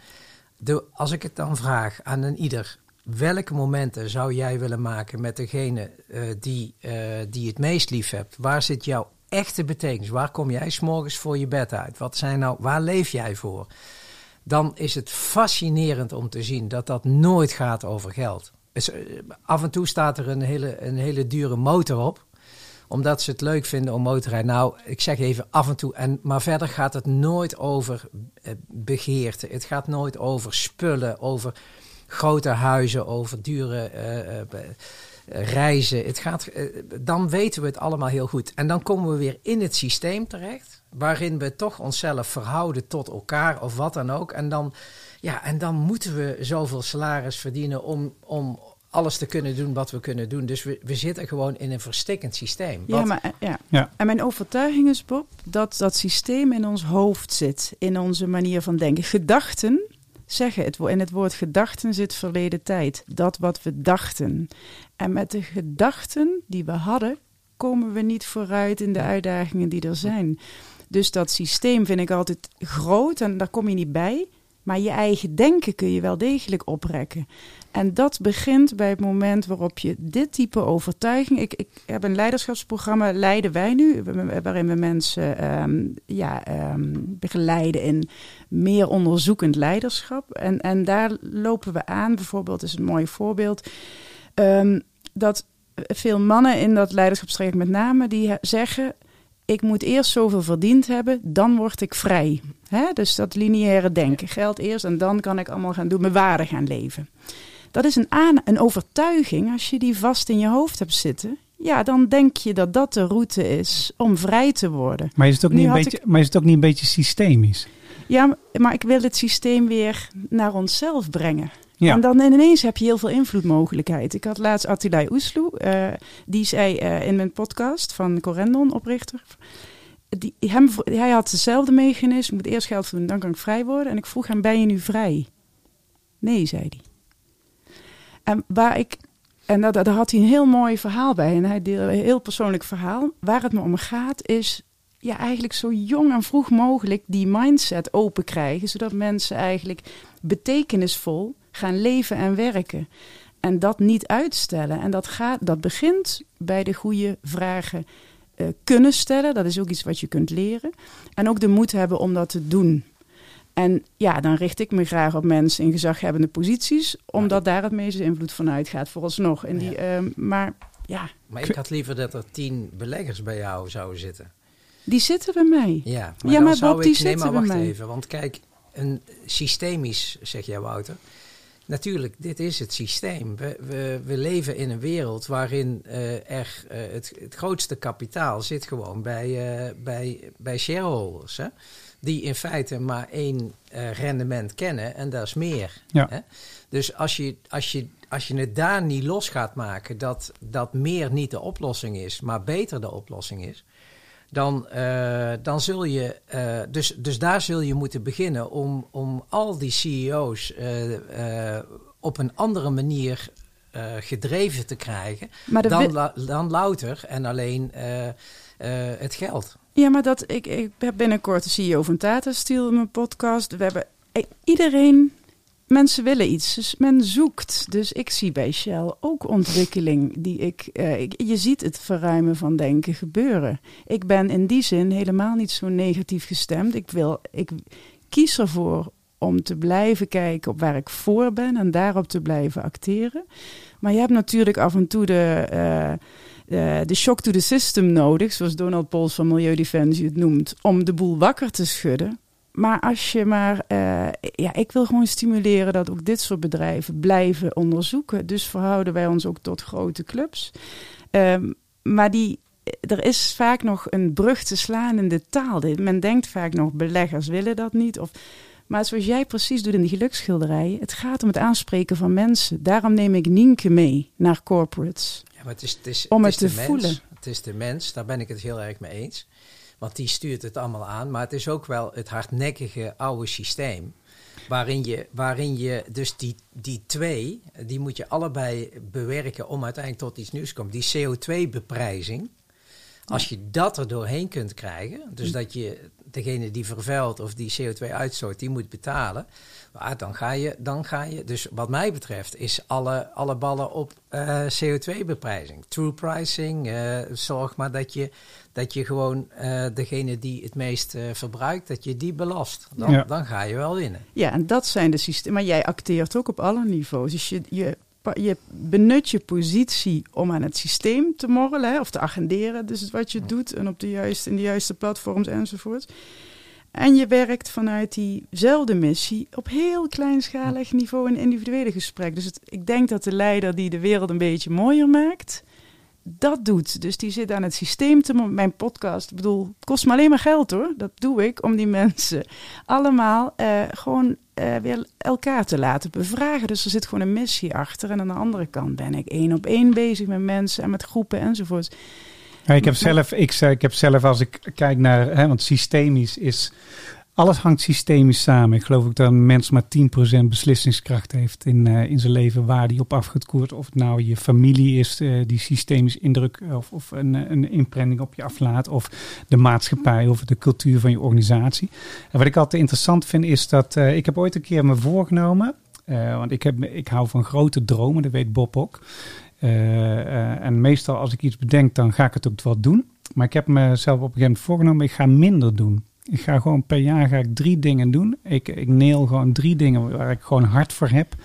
de, als ik het dan vraag aan een ieder, welke momenten zou jij willen maken met degene eh, die, eh, die het meest lief hebt? Waar zit jouw echte betekenis? Waar kom jij s'morgens voor je bed uit? Wat zijn nou, waar leef jij voor? Dan is het fascinerend om te zien dat dat nooit gaat over geld. Dus, eh, af en toe staat er een hele, een hele dure motor op omdat ze het leuk vinden om motorrijden. Nou, ik zeg even af en toe. En, maar verder gaat het nooit over begeerte. Het gaat nooit over spullen, over grote huizen, over dure eh, eh, eh, reizen. Het gaat, dan weten we het allemaal heel goed. En dan komen we weer in het systeem terecht. Waarin we toch onszelf verhouden tot elkaar of wat dan ook. En dan, ja, en dan moeten we zoveel salaris verdienen om, om alles te kunnen doen wat we kunnen doen. Dus we, we zitten gewoon in een verstikkend systeem. Ja, maar, ja. Ja. En mijn overtuiging is, Bob, dat dat systeem in ons hoofd zit. In onze manier van denken. Gedachten zeggen het. In het woord gedachten zit verleden tijd. Dat wat we dachten. En met de gedachten die we hadden, komen we niet vooruit in de uitdagingen die er zijn. Dus dat systeem vind ik altijd groot en daar kom je niet bij. Maar je eigen denken kun je wel degelijk oprekken. En dat begint bij het moment waarop je dit type overtuiging. Ik, ik heb een leiderschapsprogramma, Leiden wij nu, waarin we mensen ehm, ja, ehm, begeleiden in meer onderzoekend leiderschap. En, en daar lopen we aan, bijvoorbeeld, is een mooi voorbeeld, ehm, dat veel mannen in dat leiderschapstraject met name, die zeggen, ik moet eerst zoveel verdiend hebben, dan word ik vrij. Hè? Dus dat lineaire denken, geld eerst en dan kan ik allemaal gaan doen, mijn waarde gaan leven. Dat is een, aan, een overtuiging, als je die vast in je hoofd hebt zitten, ja, dan denk je dat dat de route is om vrij te worden. Maar is, het ook Nu niet een beetje, maar is het ook niet een beetje systemisch? Ja, maar ik wil het systeem weer naar onszelf brengen. Ja. En dan ineens heb je heel veel invloedmogelijkheid. Ik had laatst Attilay Oesloe, eh, die zei eh, in mijn podcast van Corendon, oprichter. Die, hem, hij had hetzelfde mechanisme. Ik moet eerst geld verdienen, dan kan ik vrij worden. En ik vroeg hem, ben je nu vrij? Nee, zei hij. En waar ik... En daar had hij een heel mooi verhaal bij. En hij deelde een heel persoonlijk verhaal. Waar het me om gaat is ja, eigenlijk zo jong en vroeg mogelijk die mindset open krijgen. Zodat mensen eigenlijk betekenisvol gaan leven en werken. En dat niet uitstellen. En dat, gaat, dat begint bij de goede vragen eh, kunnen stellen. Dat is ook iets wat je kunt leren. En ook de moed hebben om dat te doen. En ja, dan richt ik me graag op mensen in gezaghebbende posities, omdat daar het meeste invloed van uitgaat, vooralsnog. En die, Ja. ehm, maar ja, Maar ik had liever dat er tien beleggers bij jou zouden zitten. die zitten bij mij. Ja, Ja, dan maar zou Bob, ik, die nee, zitten maar bij wacht mij. even. Want kijk, een systemisch, zeg jij Wouter. Natuurlijk, dit is het systeem. We, we, we leven in een wereld waarin eh, er eh, het, het grootste kapitaal zit gewoon bij, eh, bij, bij shareholders. Hè? Die in feite maar één rendement kennen en dat is meer. Ja. Hè? Dus als je, als, je, als je het daar niet los gaat maken, dat, dat meer niet de oplossing is, maar beter de oplossing is dan, eh, dan zul je. eh, dus, dus daar zul je moeten beginnen om, om al die CEO's eh, op een andere manier gedreven te krijgen. Dan, la- dan louter en alleen het geld. Ja, maar dat, ik, ik heb binnenkort de CEO van Tata Steel in mijn podcast. We hebben eh, iedereen, mensen willen iets, dus men zoekt. Dus ik zie bij Shell ook ontwikkeling die ik, eh, ik- je ziet het verruimen van denken gebeuren. Ik ben in die zin helemaal niet zo negatief gestemd. Ik wil, ik kies ervoor om te blijven kijken op waar ik voor ben en daarop te blijven acteren. Maar je hebt natuurlijk af en toe de, eh, eh, de shock to the system nodig, zoals Donald Pols van Milieudefensie het noemt, om de boel wakker te schudden. Maar als je maar, eh, ja, ik wil gewoon stimuleren dat ook dit soort bedrijven blijven onderzoeken. Dus verhouden wij ons ook tot grote clubs. Ehm, maar die, er is vaak nog een brug te slaan in de taal. Men denkt vaak nog, beleggers willen dat niet. Of, maar zoals jij precies doet in die geluksschilderijen, het gaat om het aanspreken van mensen. Daarom neem ik Nienke mee naar corporates. Ja, maar het is, het is, Om het het te voelen. Het is de mens, daar ben ik het heel erg mee eens. Want die stuurt het allemaal aan. Maar het is ook wel het hardnekkige oude systeem. Waarin je, waarin je dus die, die twee, die moet je allebei bewerken om uiteindelijk tot iets nieuws te komen. Die CO2-beprijzing. Als je dat er doorheen kunt krijgen, dus dat je degene die vervuilt of die CO2 uitstoot, die moet betalen. Maar dan ga je, dan ga je, dus wat mij betreft, is alle, alle ballen op eh, CO2-beprijzing. True pricing, eh, zorg maar dat je, dat je gewoon eh, degene die het meest eh, verbruikt, dat je die belast. Dan, Ja. dan ga je wel winnen. Ja, en dat zijn de systemen. Maar jij acteert ook op alle niveaus. Dus je, je benut je positie om aan het systeem te morrelen hè, of te agenderen. Dus wat je doet en op de juiste, in de juiste platforms enzovoort. En je werkt vanuit diezelfde missie op heel kleinschalig niveau in individuele gesprek. Dus het, ik denk dat de leider die de wereld een beetje mooier maakt, dat doet. Dus die zit aan het systeem te... Mijn podcast, ik bedoel, het kost me alleen maar geld hoor. Dat doe ik om die <laughs> mensen allemaal eh, gewoon eh, weer elkaar te laten bevragen. Dus er zit gewoon een missie achter. En aan de andere kant ben ik één op één bezig met mensen en met groepen enzovoort. Ja, ik heb zelf, ik, zeg- ik heb zelf als ik kijk naar, hè, want systemisch is, alles hangt systemisch samen. Ik geloof ook dat een mens maar 10% beslissingskracht heeft in, eh, in zijn leven waar die op af. Of het nou je familie is eh, die systemisch indruk of, of een, eh, een imprinting op je aflaat. Of de maatschappij of de cultuur van je organisatie. En wat ik altijd interessant vind is dat, eh, ik heb ooit een keer me voorgenomen, eh, want ik, heb, ik hou van grote dromen, dat weet Bob ook. Eh, eh, en meestal als ik iets bedenk, dan ga ik het ook wel doen. Maar ik heb mezelf op een gegeven moment voorgenomen, ik ga minder doen. Ik ga gewoon per jaar ga ik drie dingen doen. Ik, ik nail gewoon drie dingen waar ik gewoon hard voor heb.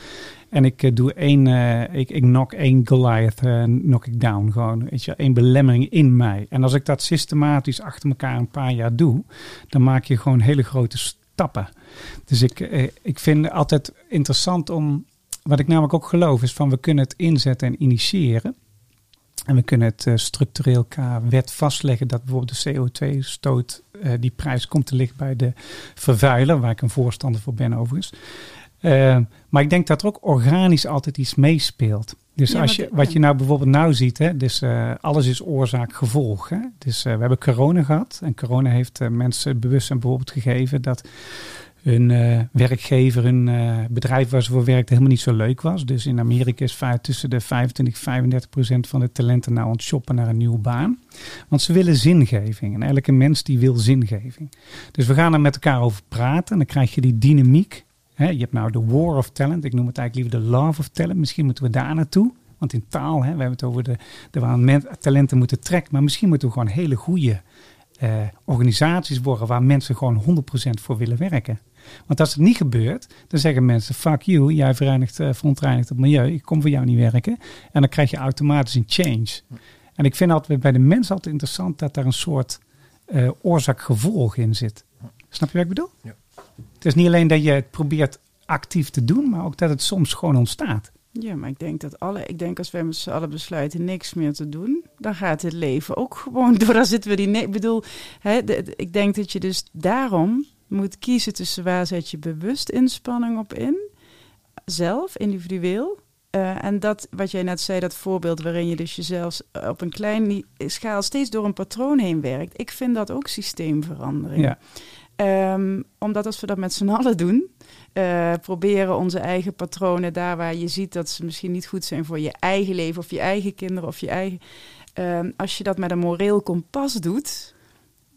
En ik eh, doe één, eh, ik, ik knock één Goliath, eh, knock ik down. Gewoon, weet je, één belemmering in mij. En als ik dat systematisch achter elkaar een paar jaar doe, dan maak je gewoon hele grote stappen. Dus ik, eh, ik vind altijd interessant om, wat ik namelijk ook geloof, is van we kunnen het inzetten en initiëren. En we kunnen het eh, structureel qua wet vastleggen dat bijvoorbeeld de CO2-stoot, eh, die prijs komt te liggen bij de vervuiler, waar ik een voorstander voor ben overigens. Eh, maar ik denk dat er ook organisch altijd iets meespeelt. Dus Ja, als je, wat je nou bijvoorbeeld nou ziet, hè, dus eh, alles is oorzaak-gevolg. Hè? Dus we hebben corona gehad en corona heeft mensen het bewustzijn bijvoorbeeld gegeven dat hun eh, werkgever, hun eh, bedrijf waar ze voor werkten helemaal niet zo leuk was. Dus in Amerika is tussen de 25 en 35 procent van de talenten nou aan naar een nieuwe baan. Want ze willen zingeving. En elke mens die wil zingeving. Dus we gaan er met elkaar over praten. En dan krijg je die dynamiek. Je hebt nou de war of talent. Ik noem het eigenlijk liever de love of talent. Misschien moeten we daar naartoe. Want in taal, hè, we hebben het over de, de waar men- talenten moeten trekken. Maar misschien moeten we gewoon hele goede eh, organisaties worden waar mensen gewoon 100% voor willen werken. Want als het niet gebeurt, dan zeggen mensen: fuck you, jij vereinigt, eh, verontreinigt het milieu, ik kom voor jou niet werken. En dan krijg je automatisch een change. En ik vind altijd bij de mens altijd interessant dat daar een soort eh, oorzaak-gevolg in zit. Snap je wat ik bedoel? Ja. Het is niet alleen dat je het probeert actief te doen, maar ook dat het soms gewoon ontstaat. Ja, maar ik denk dat alle, ik denk als wij met z'n allen besluiten niks meer te doen, dan gaat het leven ook gewoon <laughs> door. Dan zitten we die. Ik bedoel, hè, de- de- ik denk dat je dus daarom moet kiezen tussen waar zet je bewust inspanning op in, zelf, individueel. Eh, en dat, wat jij net zei, dat voorbeeld waarin je dus jezelf op een klein ni- schaal steeds door een patroon heen werkt. Ik vind dat ook systeemverandering. Ja. Ehm, omdat als we dat met z'n allen doen, eh, proberen onze eigen patronen daar waar je ziet dat ze misschien niet goed zijn voor je eigen leven of je eigen kinderen of je eigen. Ehm, als je dat met een moreel kompas doet,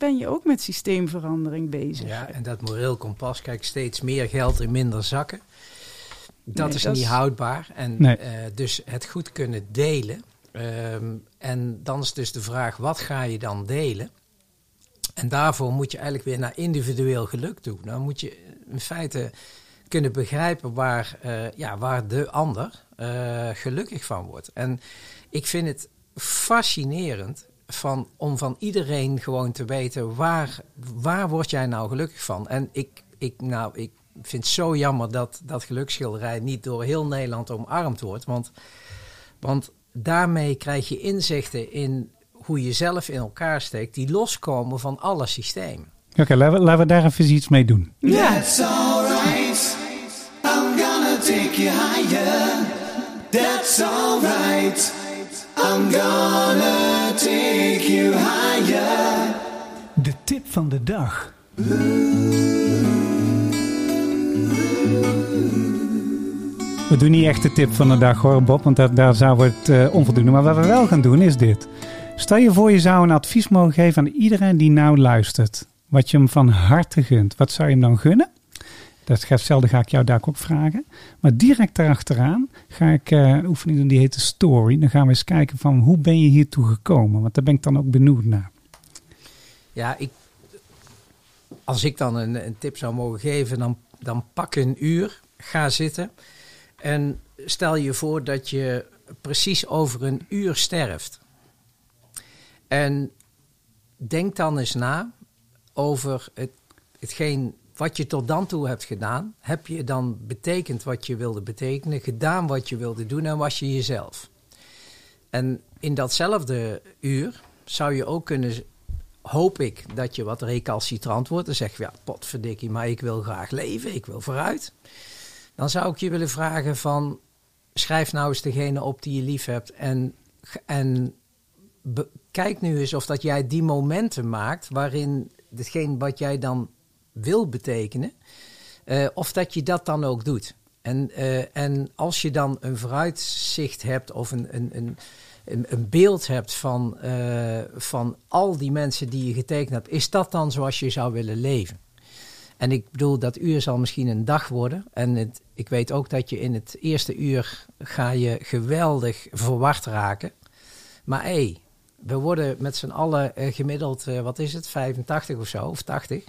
ben je ook met systeemverandering bezig. Ja, en dat moreel kompas, kijk, steeds meer geld in minder zakken. Dat Nee, is dat niet is- houdbaar. En Nee. eh, dus het goed kunnen delen. Ehm, en dan is dus de vraag, wat ga je dan delen? En daarvoor moet je eigenlijk weer naar individueel geluk toe. Dan moet je in feite kunnen begrijpen waar, eh, ja, waar de ander eh, gelukkig van wordt. En ik vind het fascinerend van, om van iedereen gewoon te weten waar, waar word jij nou gelukkig van. En ik, ik, nou, ik vind het zo jammer dat dat geluksschilderij niet door heel Nederland omarmd wordt. Want, want daarmee krijg je inzichten in hoe je zelf in elkaar steekt, die loskomen van alle systemen. Oké, laten, we, laten we daar even iets mee doen. That's alright. I'm gonna take you higher. That's alright. I'm gonna take you higher. De tip van de dag. We doen niet echt de tip van de dag hoor, Bob, want daar zou het eh, onvoldoende. Maar wat we wel gaan doen is dit. Stel je voor je zou een advies mogen geven aan iedereen die nou luistert. Wat je hem van harte gunt. Wat zou je hem dan gunnen? Dat hetzelfde ga ik jou daar ook vragen. Maar direct daarachteraan ga ik eh, een oefening doen die heet de story. Dan gaan we eens kijken van hoe ben je hiertoe gekomen? Want daar ben ik dan ook benieuwd naar. Ja, ik, als ik dan een, een tip zou mogen geven, dan, dan pak een uur, ga zitten en stel je voor dat je precies over een uur sterft. En denk dan eens na over het, hetgeen wat je tot dan toe hebt gedaan. Heb je dan betekend wat je wilde betekenen, gedaan wat je wilde doen en was je jezelf? En in datzelfde uur zou je ook kunnen, hoop ik, dat je wat recalcitrant wordt. Dan zeg je, ja, potverdikkie, maar ik wil graag leven, ik wil vooruit. Dan zou ik je willen vragen van, schrijf nou eens degene op die je lief hebt en, en kijk nu eens of dat jij die momenten maakt waarin hetgeen wat jij dan wil betekenen, eh, of dat je dat dan ook doet. En, eh, en als je dan een vooruitzicht hebt of een, een, een, een, beeld hebt van, eh, van al die mensen die je getekend hebt, is dat dan zoals je zou willen leven? En ik bedoel, dat uur zal misschien een dag worden. En het, ik weet ook dat je in het eerste uur ga je geweldig verward raken. Maar hé, we worden met z'n allen gemiddeld, wat is het, 85 of zo, of 80.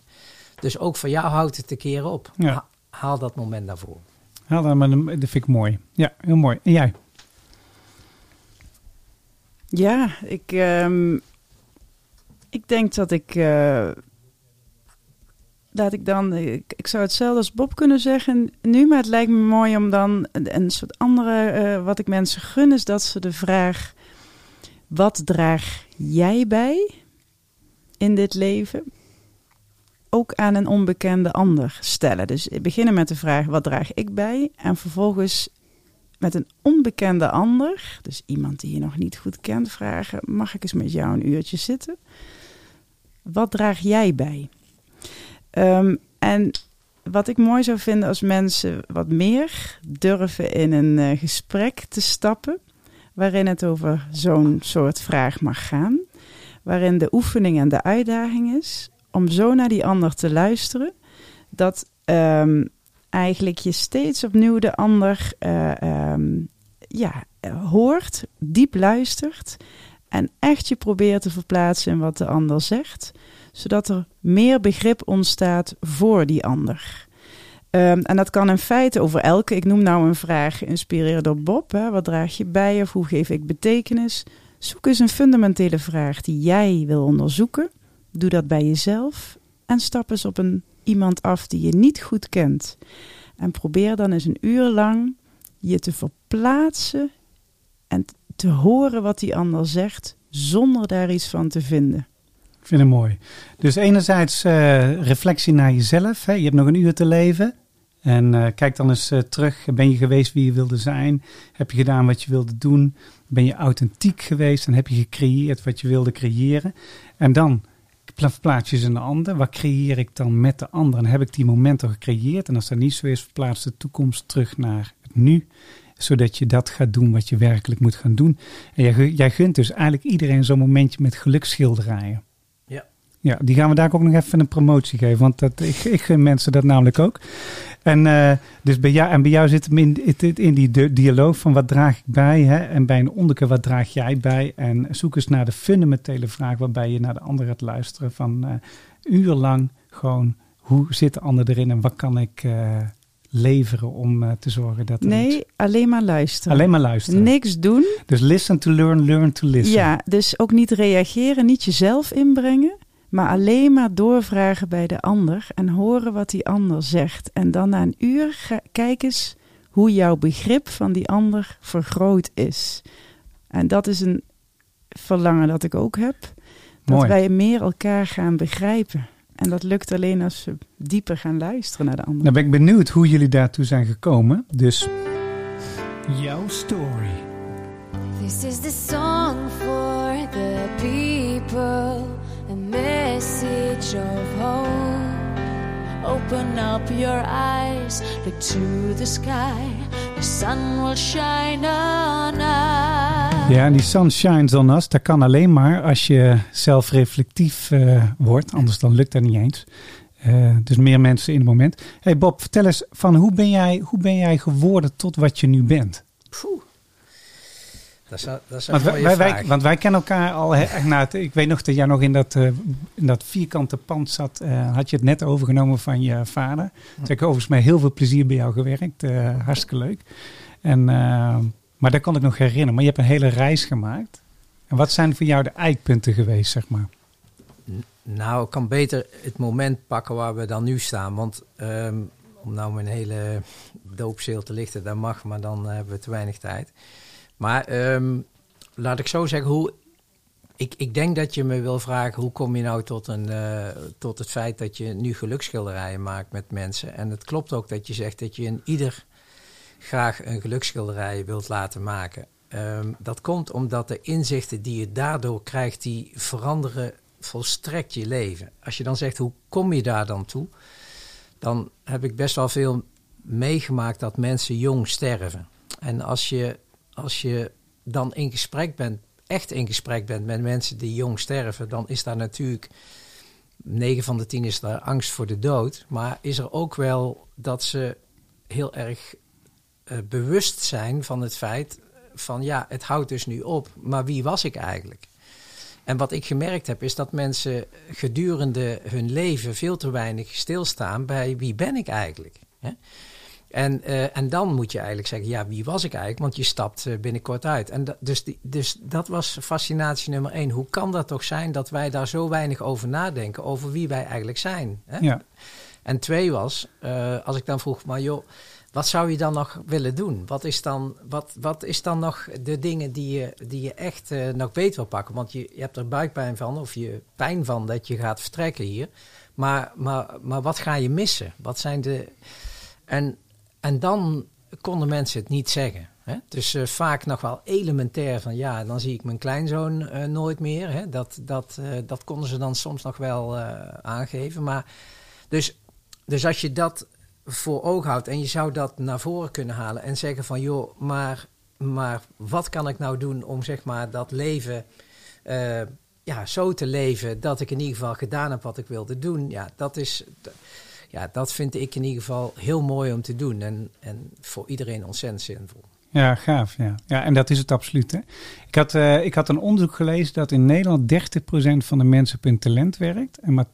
Dus ook voor jou houdt het een keer op. Ja. Ha- haal dat moment daarvoor. Ja, dat maar dat vind ik mooi. Ja, heel mooi. En jij? Ja, ik, ehm, ik denk dat ik. eh, laat ik dan. Ik, ik zou hetzelfde als Bob kunnen zeggen nu, maar het lijkt me mooi om dan een, een soort andere. eh, wat ik mensen gun, is dat ze de vraag: wat draag jij bij in dit leven? Ook aan een onbekende ander stellen. Dus beginnen met de vraag: wat draag ik bij? En vervolgens met een onbekende ander, dus iemand die je nog niet goed kent, vragen: Mag ik eens met jou een uurtje zitten? Wat draag jij bij? Ehm, en wat ik mooi zou vinden als mensen wat meer durven in een eh, gesprek te stappen, waarin het over zo'n soort vraag mag gaan, waarin de oefening en de uitdaging is om zo naar die ander te luisteren, dat ehm, eigenlijk je steeds opnieuw de ander eh, ehm, ja, hoort, diep luistert en echt je probeert te verplaatsen in wat de ander zegt, zodat er meer begrip ontstaat voor die ander. Ehm, en dat kan in feite over elke, ik noem nou een vraag geïnspireerd door Bob, hè, wat draag je bij of hoe geef ik betekenis? Zoek eens een fundamentele vraag die jij wil onderzoeken. Doe dat bij jezelf en stap eens op een iemand af die je niet goed kent. En probeer dan eens een uur lang je te verplaatsen en te horen wat die ander zegt, zonder daar iets van te vinden. Ik vind het mooi. Dus enerzijds eh, reflectie naar jezelf. Hè? Je hebt nog een uur te leven. En eh, kijk dan eens eh, terug. Ben je geweest wie je wilde zijn? Heb je gedaan wat je wilde doen? Ben je authentiek geweest? En heb je gecreëerd wat je wilde creëren? En dan verplaats je ze in de ander. Wat creëer ik dan met de ander? En heb ik die momenten gecreëerd? En als dat niet zo is, verplaats de toekomst terug naar het nu. Zodat je dat gaat doen wat je werkelijk moet gaan doen. En jij, jij gunt dus eigenlijk iedereen zo'n momentje met gelukschilderijen. Ja. Ja, die gaan we daar ook nog even een promotie geven. Want dat, ik, ik gun mensen dat namelijk ook. En, eh, dus bij jou, en bij jou zit hem in, in, in die di- dialoog van wat draag ik bij? Hè? En bij een onderke wat draag jij bij? En zoek eens naar de fundamentele vraag waarbij je naar de ander gaat luisteren. Van eh uurlang gewoon hoe zit de ander erin en wat kan ik eh, leveren om te zorgen dat iets- Nee, alleen maar luisteren. Alleen maar luisteren. Niks doen. Dus listen to learn, learn to listen. Ja, dus ook niet reageren, niet jezelf inbrengen, maar alleen maar doorvragen bij de ander en horen wat die ander zegt. En dan na een uur ga, kijk eens hoe jouw begrip van die ander vergroot is. En dat is een verlangen dat ik ook heb. Dat Mooi. wij meer elkaar gaan begrijpen. En dat lukt alleen als we dieper gaan luisteren naar de ander. Dan ben ik benieuwd hoe jullie daartoe zijn gekomen. Dus Jouw story. This is the song for the people, of hope. Open up your eyes, look to the sky, the sun will shine on us. Ja, en die sun shines on us, dat kan alleen maar als je zelfreflectief eh wordt. Anders dan lukt dat niet eens. Eh, dus meer mensen in het moment. Hey Bob, vertel eens van hoe ben jij, hoe ben jij geworden tot wat je nu bent? Poeh. Dat is, dat is Want wij, want wij kennen elkaar al he- het, Ik weet nog dat jij nog in dat, eh, in dat vierkante pand zat. eh, had je het net overgenomen van je vader. Toen heb ik overigens met heel veel plezier bij jou gewerkt. eh, hartstikke leuk. En, maar dat kan ik nog herinneren. Maar je hebt een hele reis gemaakt. En wat zijn voor jou de eikpunten geweest, zeg maar? Nou, ik kan beter het moment pakken waar we dan nu staan. Want ehm, om nou mijn hele doopzeel te lichten, dat mag, maar dan hebben we te weinig tijd. Maar ehm, laat ik zo zeggen, hoe, ik, ik denk dat je me wil vragen, hoe kom je nou tot, een, eh, tot het feit dat je nu geluksschilderijen maakt met mensen? En het klopt ook dat je zegt dat je in ieder graag een geluksschilderij wilt laten maken. Ehm, dat komt omdat de inzichten die je daardoor krijgt, die veranderen volstrekt je leven. Als je dan zegt, hoe kom je daar dan toe? Dan heb ik best wel veel meegemaakt dat mensen jong sterven. En als je, als je dan in gesprek bent, echt in gesprek bent met mensen die jong sterven, dan is daar natuurlijk 9 van de 10 is daar angst voor de dood. Maar is er ook wel dat ze heel erg eh, bewust zijn van het feit van ja, het houdt dus nu op, maar wie was ik eigenlijk? En wat ik gemerkt heb is dat mensen gedurende hun leven veel te weinig stilstaan bij wie ben ik eigenlijk? Hè? En, eh, en dan moet je eigenlijk zeggen, ja, wie was ik eigenlijk? Want je stapt eh, binnenkort uit. En dus, die, dus dat was fascinatie nummer één. Hoe kan dat toch zijn dat wij daar zo weinig over nadenken, over wie wij eigenlijk zijn? Hè? Ja. En twee was, eh, als ik dan vroeg, maar joh, wat zou je dan nog willen doen? Wat is dan, wat, wat is dan nog de dingen die je, die je echt nog beter wil pakken? Want je, je hebt er buikpijn van of je pijn van dat je gaat vertrekken hier. Maar, maar, maar wat ga je missen? Wat zijn de... En, en dan konden mensen het niet zeggen. Hè? Dus eh, vaak nog wel elementair van ja, dan zie ik mijn kleinzoon eh, nooit meer. Hè? Dat, dat, eh, dat konden ze dan soms nog wel aangeven. Maar dus, dus als je dat voor ogen houdt en je zou dat naar voren kunnen halen en zeggen van joh, maar, maar wat kan ik nou doen om zeg maar dat leven ja, zo te leven dat ik in ieder geval gedaan heb wat ik wilde doen. Ja, dat is. Ja, dat vind ik in ieder geval heel mooi om te doen. En, en voor iedereen ontzettend zinvol. Ja, gaaf. Ja. ja, en dat is het absoluut. Hè? Ik, had, eh, ik had een onderzoek gelezen dat in Nederland 30% van de mensen op hun talent werkt. En maar 12%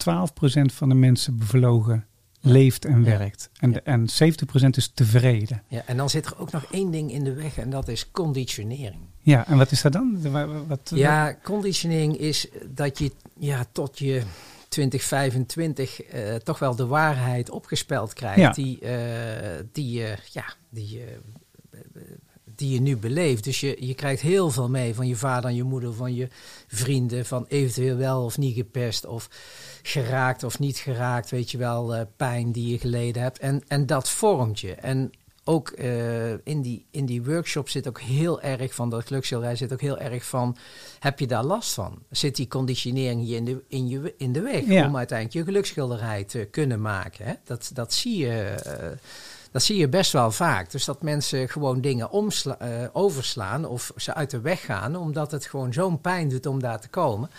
van de mensen bevlogen leeft en werkt. En, Ja. en 70% is tevreden. Ja, en dan zit er ook nog één ding in de weg en dat is conditionering. Ja, en wat is dat dan? Wa- wa- Wat, Ja, conditionering is dat je ja, tot je 2025 eh toch wel de waarheid opgespeld krijgt. Ja. Die, eh, die, je ja, die, die je nu beleeft. Dus je, je krijgt heel veel mee van je vader en je moeder, van je vrienden, van eventueel wel of niet gepest of geraakt of niet geraakt, weet je wel, eh, pijn die je geleden hebt. En, en dat vormt je. En ook eh, in, die, in die workshop zit ook heel erg van, dat gelukschilderij zit ook heel erg van, heb je daar last van? Zit die conditionering je in de, in je, in de weg Ja. om uiteindelijk je gelukschilderij te kunnen maken? Hè? Dat, dat zie je... eh, dat zie je best wel vaak. Dus dat mensen gewoon dingen omsla- eh, overslaan of ze uit de weg gaan, omdat het gewoon zo'n pijn doet om daar te komen.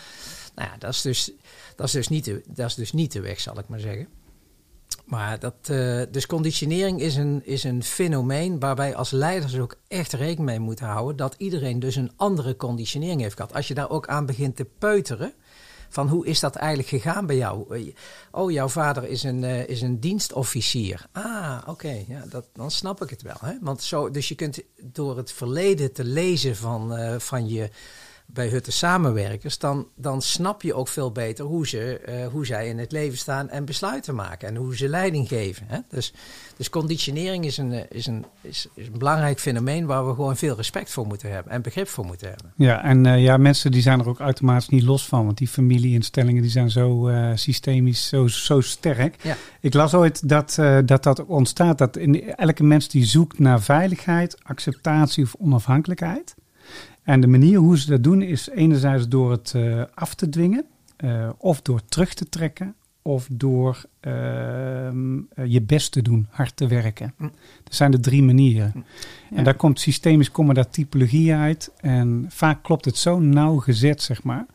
Nou ja, dat is dus, dat is dus, niet, de, dat is dus niet de weg, zal ik maar zeggen. Maar dat, eh, dus conditionering is een, is een fenomeen waar wij als leiders ook echt rekening mee moeten houden. Dat iedereen dus een andere conditionering heeft gehad. Als je daar ook aan begint te peuteren. Van hoe is dat eigenlijk gegaan bij jou? Eh, Oh, jouw vader is een, eh, is een dienstofficier. Ah, oké, ja, dat, dan snap ik het wel. Hè? Want zo, dus je kunt door het verleden te lezen van, van je bij Hutte samenwerkers, dan, dan snap je ook veel beter hoe, ze, eh, hoe zij in het leven staan en besluiten maken en hoe ze leiding geven. Hè? Dus, dus conditionering is een, eh, is, een, is, is een belangrijk fenomeen waar we gewoon veel respect voor moeten hebben en begrip voor moeten hebben. Ja, en eh, ja, mensen die zijn er ook automatisch niet los van. Want die familieinstellingen die zijn zo systemisch, zo, zo sterk. Ja. Ik las ooit dat, dat dat ontstaat. Dat in elke mens die zoekt naar veiligheid, acceptatie of onafhankelijkheid. En de manier hoe ze dat doen is enerzijds door het eh, af te dwingen. eh, of door terug te trekken. of door ehm, eh, je best te doen, hard te werken. Hm. Dat zijn de drie manieren. Ja. En daar komt systemisch komen daar typologie uit. En vaak klopt het zo nauwgezet, zeg maar.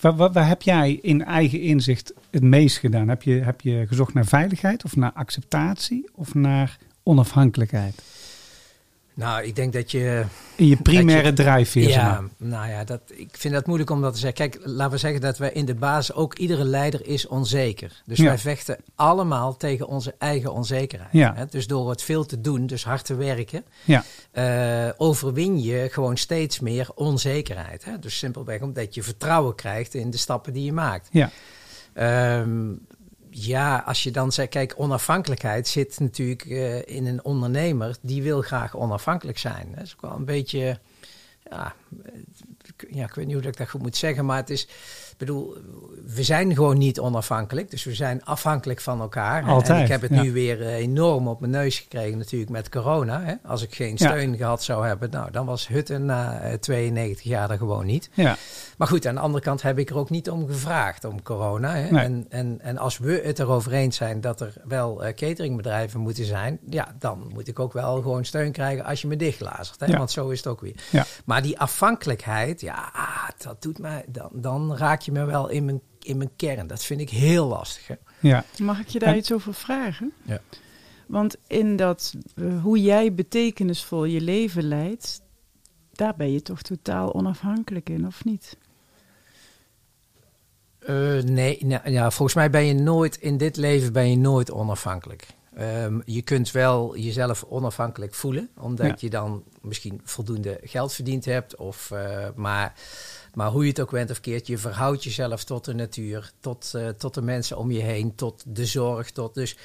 Waar, waar, waar heb jij in eigen inzicht het meest gedaan? Heb je, heb je gezocht naar veiligheid of naar acceptatie of naar onafhankelijkheid? Nou, ik denk dat je In je primaire je- drijfveer, zeg Ja, maar. nou ja, dat, ik vind dat moeilijk om dat te zeggen. Kijk, laten we zeggen dat wij in de basis ook iedere leider is onzeker. Dus Ja. wij vechten allemaal tegen onze eigen onzekerheid. Ja. Hè? Dus door wat veel te doen, dus hard te werken, Ja. eh, overwin je gewoon steeds meer onzekerheid. Hè? Dus simpelweg omdat je vertrouwen krijgt in de stappen die je maakt. Ja. Ehm, ja, als je dan zegt, kijk, onafhankelijkheid zit natuurlijk eh, in een ondernemer die wil graag onafhankelijk zijn. Dat is ook wel een beetje, ja, eh, ik- ja, ik weet niet hoe ik dat goed moet zeggen, maar het is, ik bedoel, we zijn gewoon niet onafhankelijk, dus we zijn afhankelijk van elkaar. Altijd, en ik heb het ja. nu weer eh, enorm op mijn neus gekregen natuurlijk met corona. Hè. Als ik geen Ja. steun gehad zou hebben, nou, dan was Hutten na eh, 92 jaar er gewoon niet. Ja. Maar goed, aan de andere kant heb ik er ook niet om gevraagd, om corona. Hè? Nee. En, en, en als we het erover eens zijn dat er wel eh, cateringbedrijven moeten zijn, ja, dan moet ik ook wel gewoon steun krijgen als je me dichtlazert. Hè? Ja. Want zo is het ook weer. Ja. Maar die afhankelijkheid, ja, dat doet mij, dan, dan raak je me wel in mijn, in mijn kern. Dat vind ik heel lastig. Hè? Ja. Mag ik je daar iets over vragen? Ja. Want in dat, eh, hoe jij betekenisvol je leven leidt, daar ben je toch totaal onafhankelijk in, of niet? Eh, nee, nou, ja, volgens mij ben je nooit in dit leven ben je nooit onafhankelijk. Ehm, je kunt wel jezelf onafhankelijk voelen, omdat Ja. je dan misschien voldoende geld verdiend hebt. Of, eh, maar, maar hoe je het ook bent of keert, je verhoudt jezelf tot de natuur, tot, eh, tot de mensen om je heen, tot de zorg. Tot, dus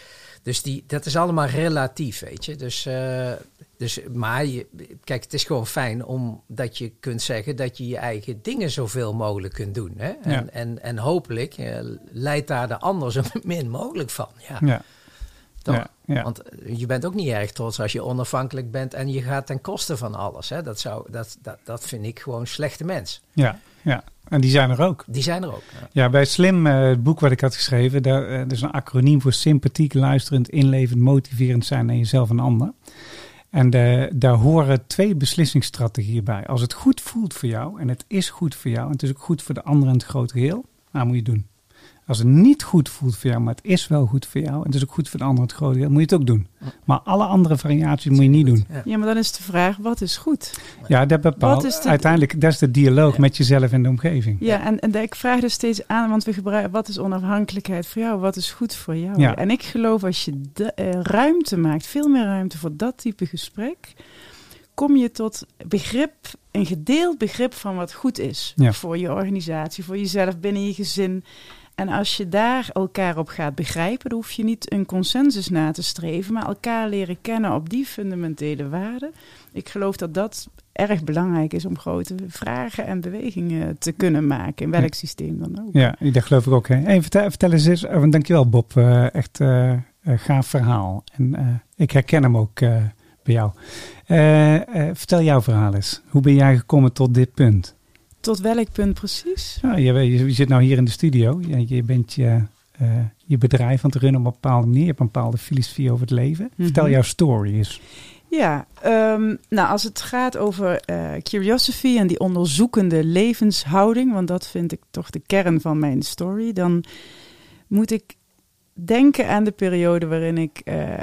dus die, dat is allemaal relatief, weet je. Dus, eh, dus, maar je, kijk, het is gewoon fijn omdat je kunt zeggen dat je je eigen dingen zoveel mogelijk kunt doen. Hè? En, Ja. en, en hopelijk eh, leidt daar de ander zo <laughs> min mogelijk van. Ja, Ja. Toch? Ja. Ja. Want eh, je bent ook niet erg trots als je onafhankelijk bent en je gaat ten koste van alles. Hè? Dat, zou, dat, dat, dat vind ik gewoon slechte mens. Ja. ja. En die zijn er ook. Die zijn er ook. Ja. Ja, bij Slim, eh, het boek wat ik had geschreven, daar, eh, dat is een acroniem voor sympathiek, luisterend, inlevend, motiverend zijn naar jezelf en ander. En daar horen twee beslissingsstrategieën bij. Als het goed voelt voor jou, en het is goed voor jou, en het is ook goed voor de ander en het grote geheel, nou moet je het doen. Als het niet goed voelt voor jou, maar het is wel goed voor jou, en het is ook goed voor de ander het grote geheel, moet je het ook doen. Maar alle andere variaties moet je niet doen. Ja. Maar dan is de vraag, wat is goed? Ja, dat bepaalt. Wat is de- Uiteindelijk, dat is de dialoog Ja. met jezelf en de omgeving. Ja, en, en ik vraag dus steeds aan, want we gebruiken, wat is onafhankelijkheid voor jou? Wat is goed voor jou? Ja. En ik geloof als je de, eh, ruimte maakt, veel meer ruimte voor dat type gesprek, kom je tot begrip, een gedeeld begrip van wat goed is. Ja. Voor je organisatie, voor jezelf, binnen je gezin. En als je daar elkaar op gaat begrijpen, dan hoef je niet een consensus na te streven, maar elkaar leren kennen op die fundamentele waarden. Ik geloof dat dat erg belangrijk is om grote vragen en bewegingen te kunnen maken, in welk systeem dan ook. Ja, dat geloof ik ook. Hè. Hey, vertel, vertel eens eens. eh, dankjewel Bob. Eh, echt eh, gaaf verhaal. En ik herken hem ook bij jou. Vertel jouw verhaal eens. Hoe ben jij gekomen tot dit punt? Tot welk punt precies? Ja, je, je, je zit nou hier in de studio. Je, je bent je, eh, je bedrijf aan het runnen op een bepaalde manier. Je hebt een bepaalde filosofie over het leven. Vertel Mhm. jouw story eens. Ja, ehm, nou als het gaat over eh, curiosity en die onderzoekende levenshouding, want dat vind ik toch de kern van mijn story, dan moet ik denken aan de periode waarin ik eh,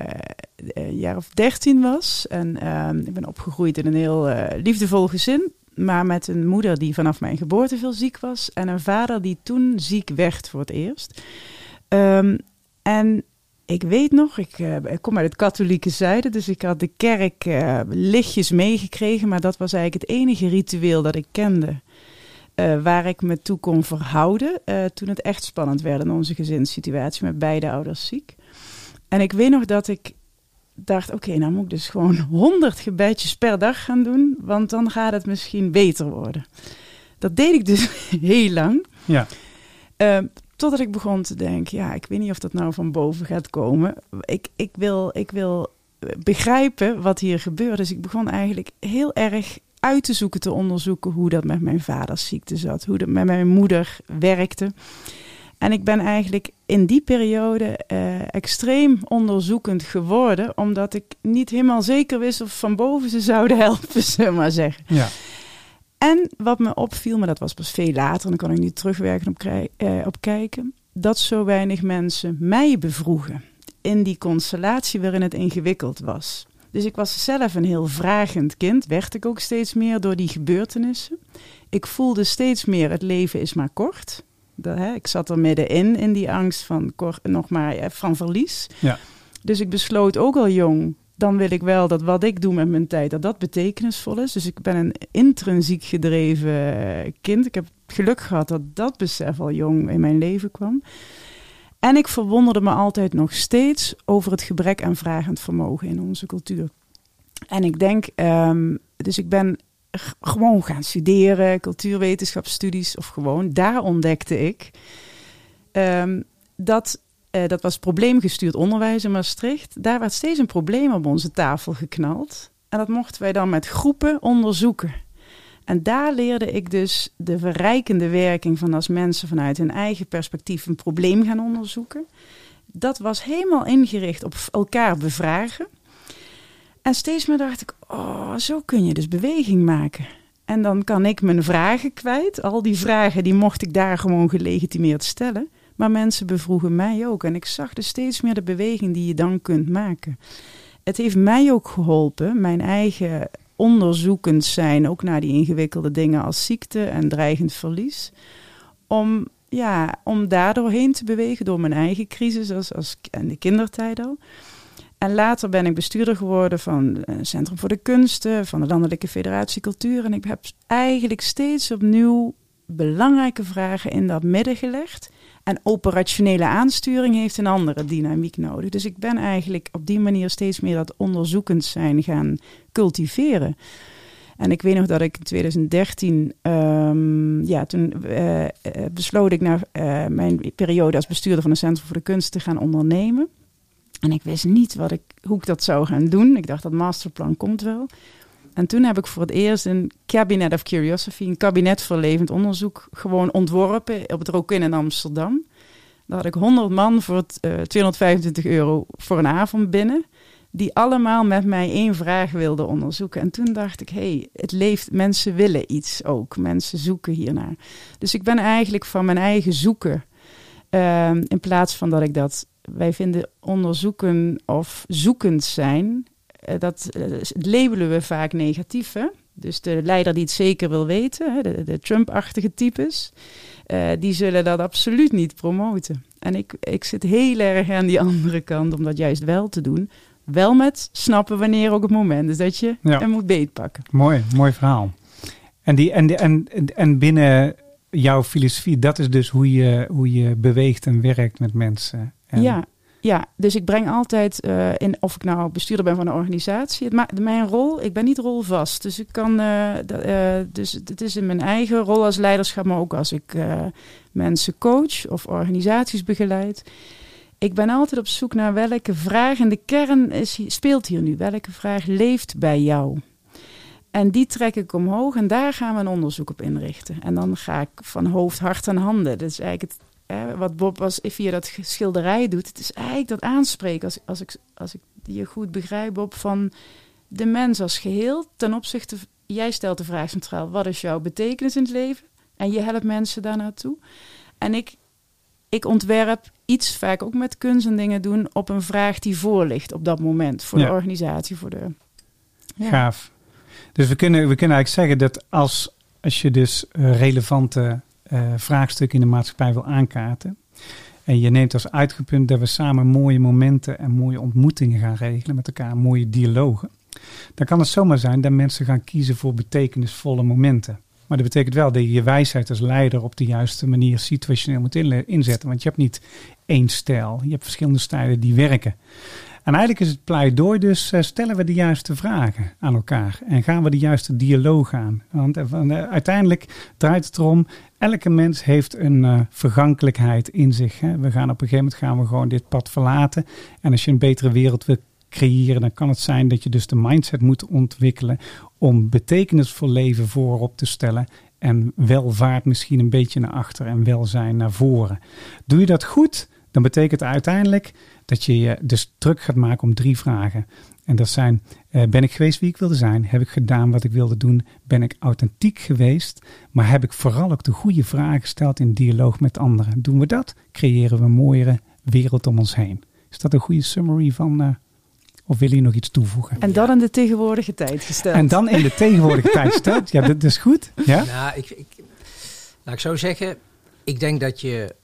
een jaar of dertien was. En ehm, ik ben opgegroeid in een heel liefdevol gezin, maar met een moeder die vanaf mijn geboorte veel ziek was en een vader die toen ziek werd voor het eerst. Ehm, en ik weet nog, ik, eh, kom uit het katholieke zijde, dus ik had de kerk eh, lichtjes meegekregen, maar dat was eigenlijk het enige ritueel dat ik kende. eh, waar ik me toe kon verhouden toen het echt spannend werd in onze gezinssituatie met beide ouders ziek. En ik weet nog dat ik dacht, oké, nou moet ik dus gewoon <laughs> 100 gebedjes per dag gaan doen, want dan gaat het misschien beter worden. Dat deed ik dus <laughs> heel lang. Ja. Ehm, totdat ik begon te denken, ja, ik weet niet of dat nou van boven gaat komen. Ik, ik, wil, ik wil begrijpen wat hier gebeurt. Dus ik begon eigenlijk heel erg uit te zoeken, te onderzoeken hoe dat met mijn vaders ziekte zat, hoe dat met mijn moeder werkte. En ik ben eigenlijk in die periode eh, extreem onderzoekend geworden, omdat ik niet helemaal zeker wist of van boven ze zouden <laughs> helpen, zullen we maar zeggen. Ja. En wat me opviel, maar dat was pas veel later, en daar kan ik nu terugwerken op, eh, op kijken, dat zo weinig mensen mij bevroegen in die constellatie waarin het ingewikkeld was. Dus ik was zelf een heel vragend kind, werd ik ook steeds meer door die gebeurtenissen. Ik voelde steeds meer, het leven is maar kort. Dat, hè, ik zat er middenin, in die angst van, nog maar, eh, van verlies. Ja. Dus ik besloot ook al jong, dan wil ik wel dat wat ik doe met mijn tijd, dat dat betekenisvol is. Dus ik ben een intrinsiek gedreven eh, kind. Ik heb geluk gehad dat dat besef al jong in mijn leven kwam. En ik verwonderde me altijd nog steeds over het gebrek aan vragend vermogen in onze cultuur. En ik denk, ehm, dus ik ben gewoon gaan studeren, cultuurwetenschapsstudies of gewoon. Daar ontdekte ik ehm, dat, eh, dat was probleemgestuurd onderwijs in Maastricht. Daar werd steeds een probleem op onze tafel geknald. En dat mochten wij dan met groepen onderzoeken. En daar leerde ik dus de verrijkende werking van als mensen vanuit hun eigen perspectief een probleem gaan onderzoeken. Dat was helemaal ingericht op elkaar bevragen. En steeds meer dacht ik, oh, zo kun je dus beweging maken. En dan kan ik mijn vragen kwijt. Al die vragen die mocht ik daar gewoon gelegitimeerd stellen. Maar mensen bevroegen mij ook. En ik zag dus steeds meer de beweging die je dan kunt maken. Het heeft mij ook geholpen, mijn eigen onderzoekend zijn, ook naar die ingewikkelde dingen als ziekte en dreigend verlies. Om, ja, om daardoor heen te bewegen door mijn eigen crisis als, als in de kindertijd al. En later ben ik bestuurder geworden van het Centrum voor de Kunsten, van de Landelijke Federatie Cultuur. En ik heb eigenlijk steeds opnieuw belangrijke vragen in dat midden gelegd. En operationele aansturing heeft een andere dynamiek nodig. Dus ik ben eigenlijk op die manier steeds meer dat onderzoekend zijn gaan cultiveren. En ik weet nog dat ik in 2013, ehm, ja, toen eh, eh, besloot ik na eh, mijn periode als bestuurder van het Centrum voor de Kunst te gaan ondernemen. En ik wist niet wat ik, hoe ik dat zou gaan doen. Ik dacht dat masterplan komt wel. En toen heb ik voor het eerst een Cabinet of Curiosity, een kabinet voor levend onderzoek, gewoon ontworpen op het Rokin in Amsterdam. Daar had ik 100 man voor het, eh, 225 euro voor een avond binnen, die allemaal met mij één vraag wilden onderzoeken. En toen dacht ik, hey, het leeft, mensen willen iets ook, mensen zoeken hiernaar. Dus ik ben eigenlijk van mijn eigen zoeken, ehm, in plaats van dat ik dat, wij vinden onderzoeken of zoekend zijn, eh, dat eh, labelen we vaak negatief. Hè? Dus de leider die het zeker wil weten, de, de Trump-achtige types, eh, die zullen dat absoluut niet promoten. En ik, ik zit heel erg aan die <laughs> andere kant om dat juist wel te doen. Wel met snappen wanneer ook het moment is dat je Ja. hem moet beetpakken. Mooi, mooi verhaal. En, die, en, die- en, en binnen jouw filosofie, dat is dus hoe je, hoe je beweegt en werkt met mensen. Ja, ja, dus ik breng altijd eh, in, of ik nou bestuurder ben van een organisatie, het mijn rol, ik ben niet rolvast. Dus ik kan, eh, eh, dus het is in mijn eigen rol als leiderschap, maar ook als ik mensen coach of organisaties begeleid. Ik ben altijd op zoek naar welke vraag en de kern is, speelt hier nu. Welke vraag leeft bij jou? En die trek ik omhoog en daar gaan we een onderzoek op inrichten. En dan ga ik van hoofd, hart en handen. Dat is eigenlijk het, hè, wat Bob als via dat schilderij doet. Het is eigenlijk dat aanspreken, als, als, ik, als ik je goed begrijp, Bob, van de mens als geheel ten opzichte. Jij stelt de vraag centraal: wat is jouw betekenis in het leven? En je helpt mensen daar naartoe. En ik, ik ontwerp iets vaak ook met kunst en dingen doen op een vraag die voor ligt op dat moment. Voor Ja. de organisatie, voor de. Ja. Gaaf. Dus we kunnen, we kunnen eigenlijk zeggen dat als, als je dus eh, relevante eh, vraagstukken in de maatschappij wil aankaarten. En je neemt als uitgangspunt dat we samen mooie momenten en mooie ontmoetingen gaan regelen met elkaar, mooie dialogen. Dan kan het zomaar zijn dat mensen gaan kiezen voor betekenisvolle momenten. Maar dat betekent wel dat je je wijsheid als leider op de juiste manier situationeel moet inzetten. Want je hebt niet één stijl. Je hebt verschillende stijlen die werken. En eigenlijk is het pleidooi dus, eh, stellen we de juiste vragen aan elkaar. En gaan we de juiste dialoog aan. Want eh, eh, uiteindelijk draait het erom, elke mens heeft een vergankelijkheid in zich. Hè. We gaan op een gegeven moment gaan we gewoon dit pad verlaten. En als je een betere wereld wil creëren, dan kan het zijn dat je dus de mindset moet ontwikkelen om betekenisvol leven voorop te stellen En welvaart misschien een beetje naar achter en welzijn naar voren. Doe je dat goed, dan betekent uiteindelijk dat je je dus druk gaat maken om drie vragen. En dat zijn, eh, ben ik geweest wie ik wilde zijn? Heb ik gedaan wat ik wilde doen? Ben ik authentiek geweest? Maar heb ik vooral ook de goede vragen gesteld in dialoog met anderen? Doen we dat, creëren we een mooiere wereld om ons heen. Is dat een goede summary van, eh, of wil je nog iets toevoegen? En dan in de tegenwoordige tijd gesteld. En dan in de tegenwoordige tijd stelt. Ja, dat is goed. Ja? Nou, ik, ik, laat ik zo zeggen. Ik denk dat je.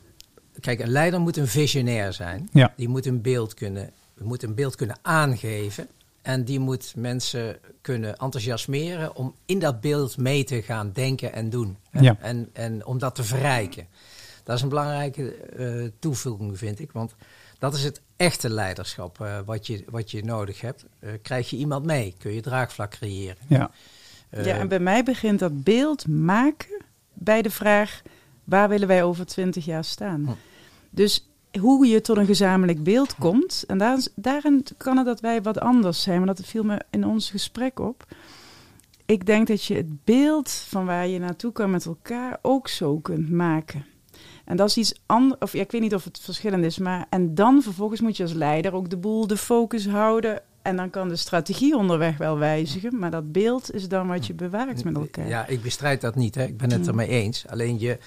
Kijk, een leider moet een visionair zijn. Ja. Die moet een beeld kunnen, moet een beeld kunnen aangeven. En die moet mensen kunnen enthousiasmeren om in dat beeld mee te gaan denken en doen. Ja. En, en om dat te verrijken. Dat is een belangrijke eh, toevoeging, vind ik. Want dat is het echte leiderschap eh, wat, je, wat je nodig hebt. Eh, krijg je iemand mee, kun je draagvlak creëren. Ja. Ja, en bij mij begint dat beeld maken bij de vraag: waar willen wij over twintig jaar staan? Hm. Dus hoe je tot een gezamenlijk beeld komt, en daar, daarin kan het dat wij wat anders zijn, maar dat viel me in ons gesprek op. Ik denk dat je het beeld van waar je naartoe kan met elkaar ook zo kunt maken. En dat is iets anders, of ja, ik weet niet of het verschillend is, maar en dan vervolgens moet je als leider ook de boel, de focus houden. En dan kan de strategie onderweg wel wijzigen, maar dat beeld is dan wat je bewaakt met elkaar. Ja, ik bestrijd dat niet. Hè. Ik ben het Mm. ermee eens. Alleen je,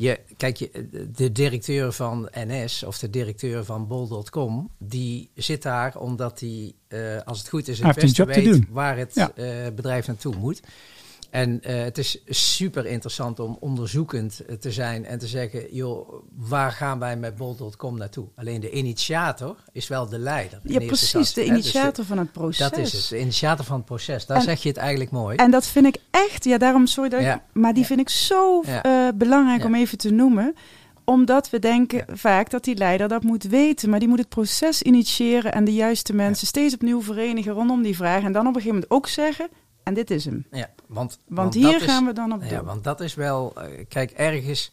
je kijk, je, de directeur van NS of de directeur van bol.com, die zit daar omdat hij, eh, als het goed is, het beste weet waar het Ja. eh, bedrijf naartoe moet. En eh, het is super interessant om onderzoekend eh, te zijn en te zeggen, joh, waar gaan wij met bol.com naartoe? Alleen de initiator is wel de leider. Ja, precies, de hè. Dus initiator van het proces. dat is het, de initiator van het proces. Daar En- zeg je het eigenlijk mooi. En dat vind ik echt, ja, daarom sorry dat ik- maar die Ja. vind ik zo Ja. eh, belangrijk om even te noemen. Omdat we denken vaak dat die leider dat moet weten. Maar die moet het proces initiëren en de juiste mensen steeds opnieuw verenigen rondom die vraag. En dan op een gegeven moment ook zeggen, en dit is hem. Ja, want, Want, hier is- gaan we dan op Ja, want dat is wel... eh, kijk, ergens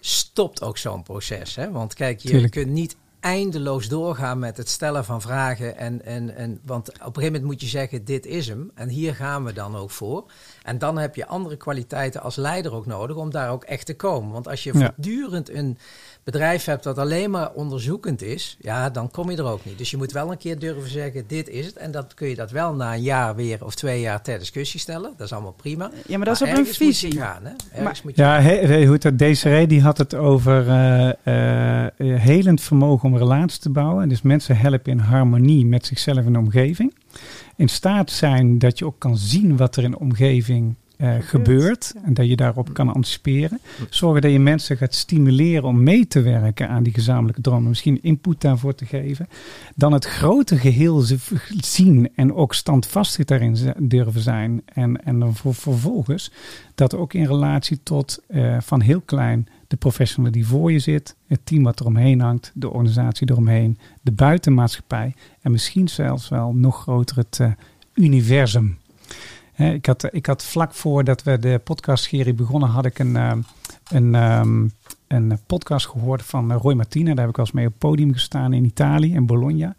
stopt ook zo'n proces. Hè? Want kijk, je Tuurlijk. kunt niet eindeloos doorgaan met het stellen van vragen. En, en, en, want op een gegeven moment moet je zeggen, dit is hem. En hier gaan we dan ook voor. En dan heb je andere kwaliteiten als leider ook nodig om daar ook echt te komen. Want als je Ja. voortdurend een bedrijf hebt dat alleen maar onderzoekend is, ja, dan kom je er ook niet. Dus je moet wel een keer durven zeggen, dit is het. En dat kun je dat wel na een jaar weer of twee jaar ter discussie stellen. Dat is allemaal prima. Ja, maar dat is ook een ergens moet je visie. gaan, hè? Maar- moet je Ja, he? Desiree die had het over eh, eh, helend vermogen om relaties te bouwen. En dus mensen helpen in harmonie met zichzelf en de omgeving. In staat zijn dat je ook kan zien wat er in de omgeving eh, gebeurt. ja. En dat je daarop kan anticiperen. Zorgen dat je mensen gaat stimuleren om mee te werken aan die gezamenlijke dromen. Misschien input daarvoor te geven. Dan het grote geheel ze- zien en ook standvastig daarin durven zijn. En, en dan voor, vervolgens dat ook in relatie tot eh, van heel klein de professional die voor je zit, het team wat eromheen hangt, de organisatie eromheen, de buitenmaatschappij en misschien zelfs wel nog groter het eh, universum. Ik, had, ik had vlak voordat we de podcastserie begonnen, had ik een, eh, een, ehm, een podcast gehoord van eh, Roy Martina. Daar heb ik wel eens mee op het podium gestaan in Italië, in Bologna.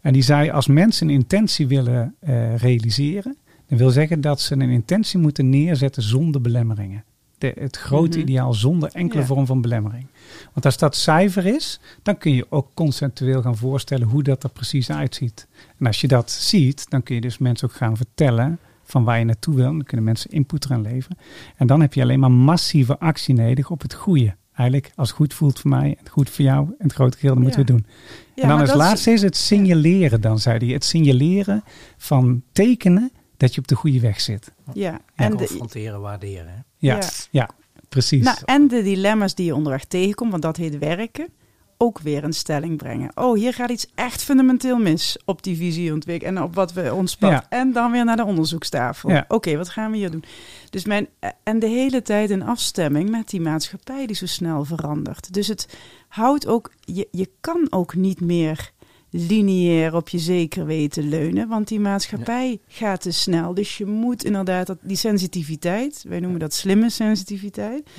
En die zei, als mensen een intentie willen realiseren, dat wil zeggen dat ze een intentie moeten neerzetten zonder belemmeringen. De, het grote Mhm. ideaal zonder enkele Ja. vorm van belemmering. Want als dat cijfer is, dan kun je ook conceptueel gaan voorstellen hoe dat er precies uitziet. En als je dat ziet, dan kun je dus mensen ook gaan vertellen van waar je naartoe wil. Dan kunnen mensen input eraan leveren. En dan heb je alleen maar massieve actie nodig op het goede. Eigenlijk, als het goed voelt voor mij en het goed voor jou en het grote geheel, dan moeten we doen. Ja, en dan als is- laatste is het signaleren, dan zei hij. Het signaleren van tekenen dat je op de goede weg zit. Ja, en de, confronteren, waarderen. Hè? Ja, ja. Ja. precies. nou, en de dilemma's die je onderweg tegenkomt, want dat heet werken, ook weer een stelling brengen. Oh, hier gaat iets echt fundamenteel mis op die visieontwikkeling en op wat we ons pad. Ja. En dan weer naar de onderzoekstafel. Ja. Oké, wat gaan we hier doen? Dus mijn, en de hele tijd in afstemming met die maatschappij die zo snel verandert. Dus het houdt ook, je, je kan ook niet meer lineair op je zeker weten leunen, want die maatschappij gaat te snel. Dus je moet inderdaad dat, die sensitiviteit, wij noemen dat slimme sensitiviteit,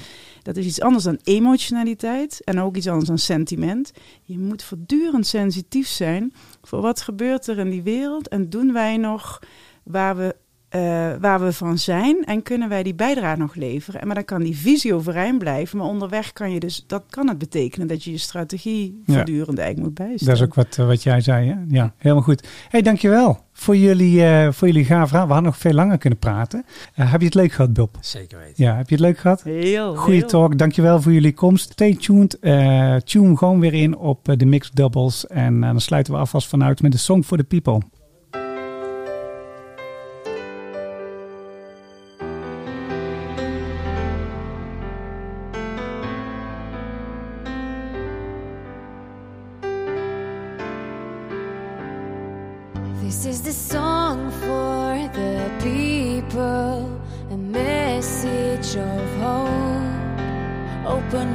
dat is iets anders dan emotionaliteit en ook iets anders dan sentiment. Je moet voortdurend sensitief zijn voor wat gebeurt er in die wereld en doen wij nog waar we eh, waar we van zijn en kunnen wij die bijdrage nog leveren. En maar dan kan die visie overeind blijven, maar onderweg kan je dus, dat kan het betekenen dat je je strategie Ja. voortdurend eigenlijk moet bijstellen. Dat is ook wat, eh, wat jij zei. Hè? Ja, helemaal goed. hey, dankjewel voor jullie, eh voor jullie gaaf verhaal. We hadden nog veel langer kunnen praten. Heb je het leuk gehad, Bob? Zeker weten. Ja, heb je het leuk gehad? Heel, Goeie heel. talk. Dankjewel voor jullie komst. Stay tuned. Eh, tune gewoon weer in op de Mixed Doubles. En dan sluiten we alvast vanuit met de Song for the People.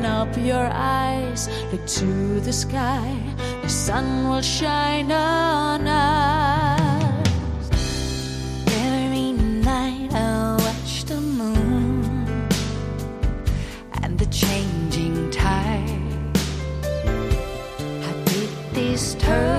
Up your eyes, look to the sky, the sun will shine on us. Every night I watch the moon and the changing tide. How did this turn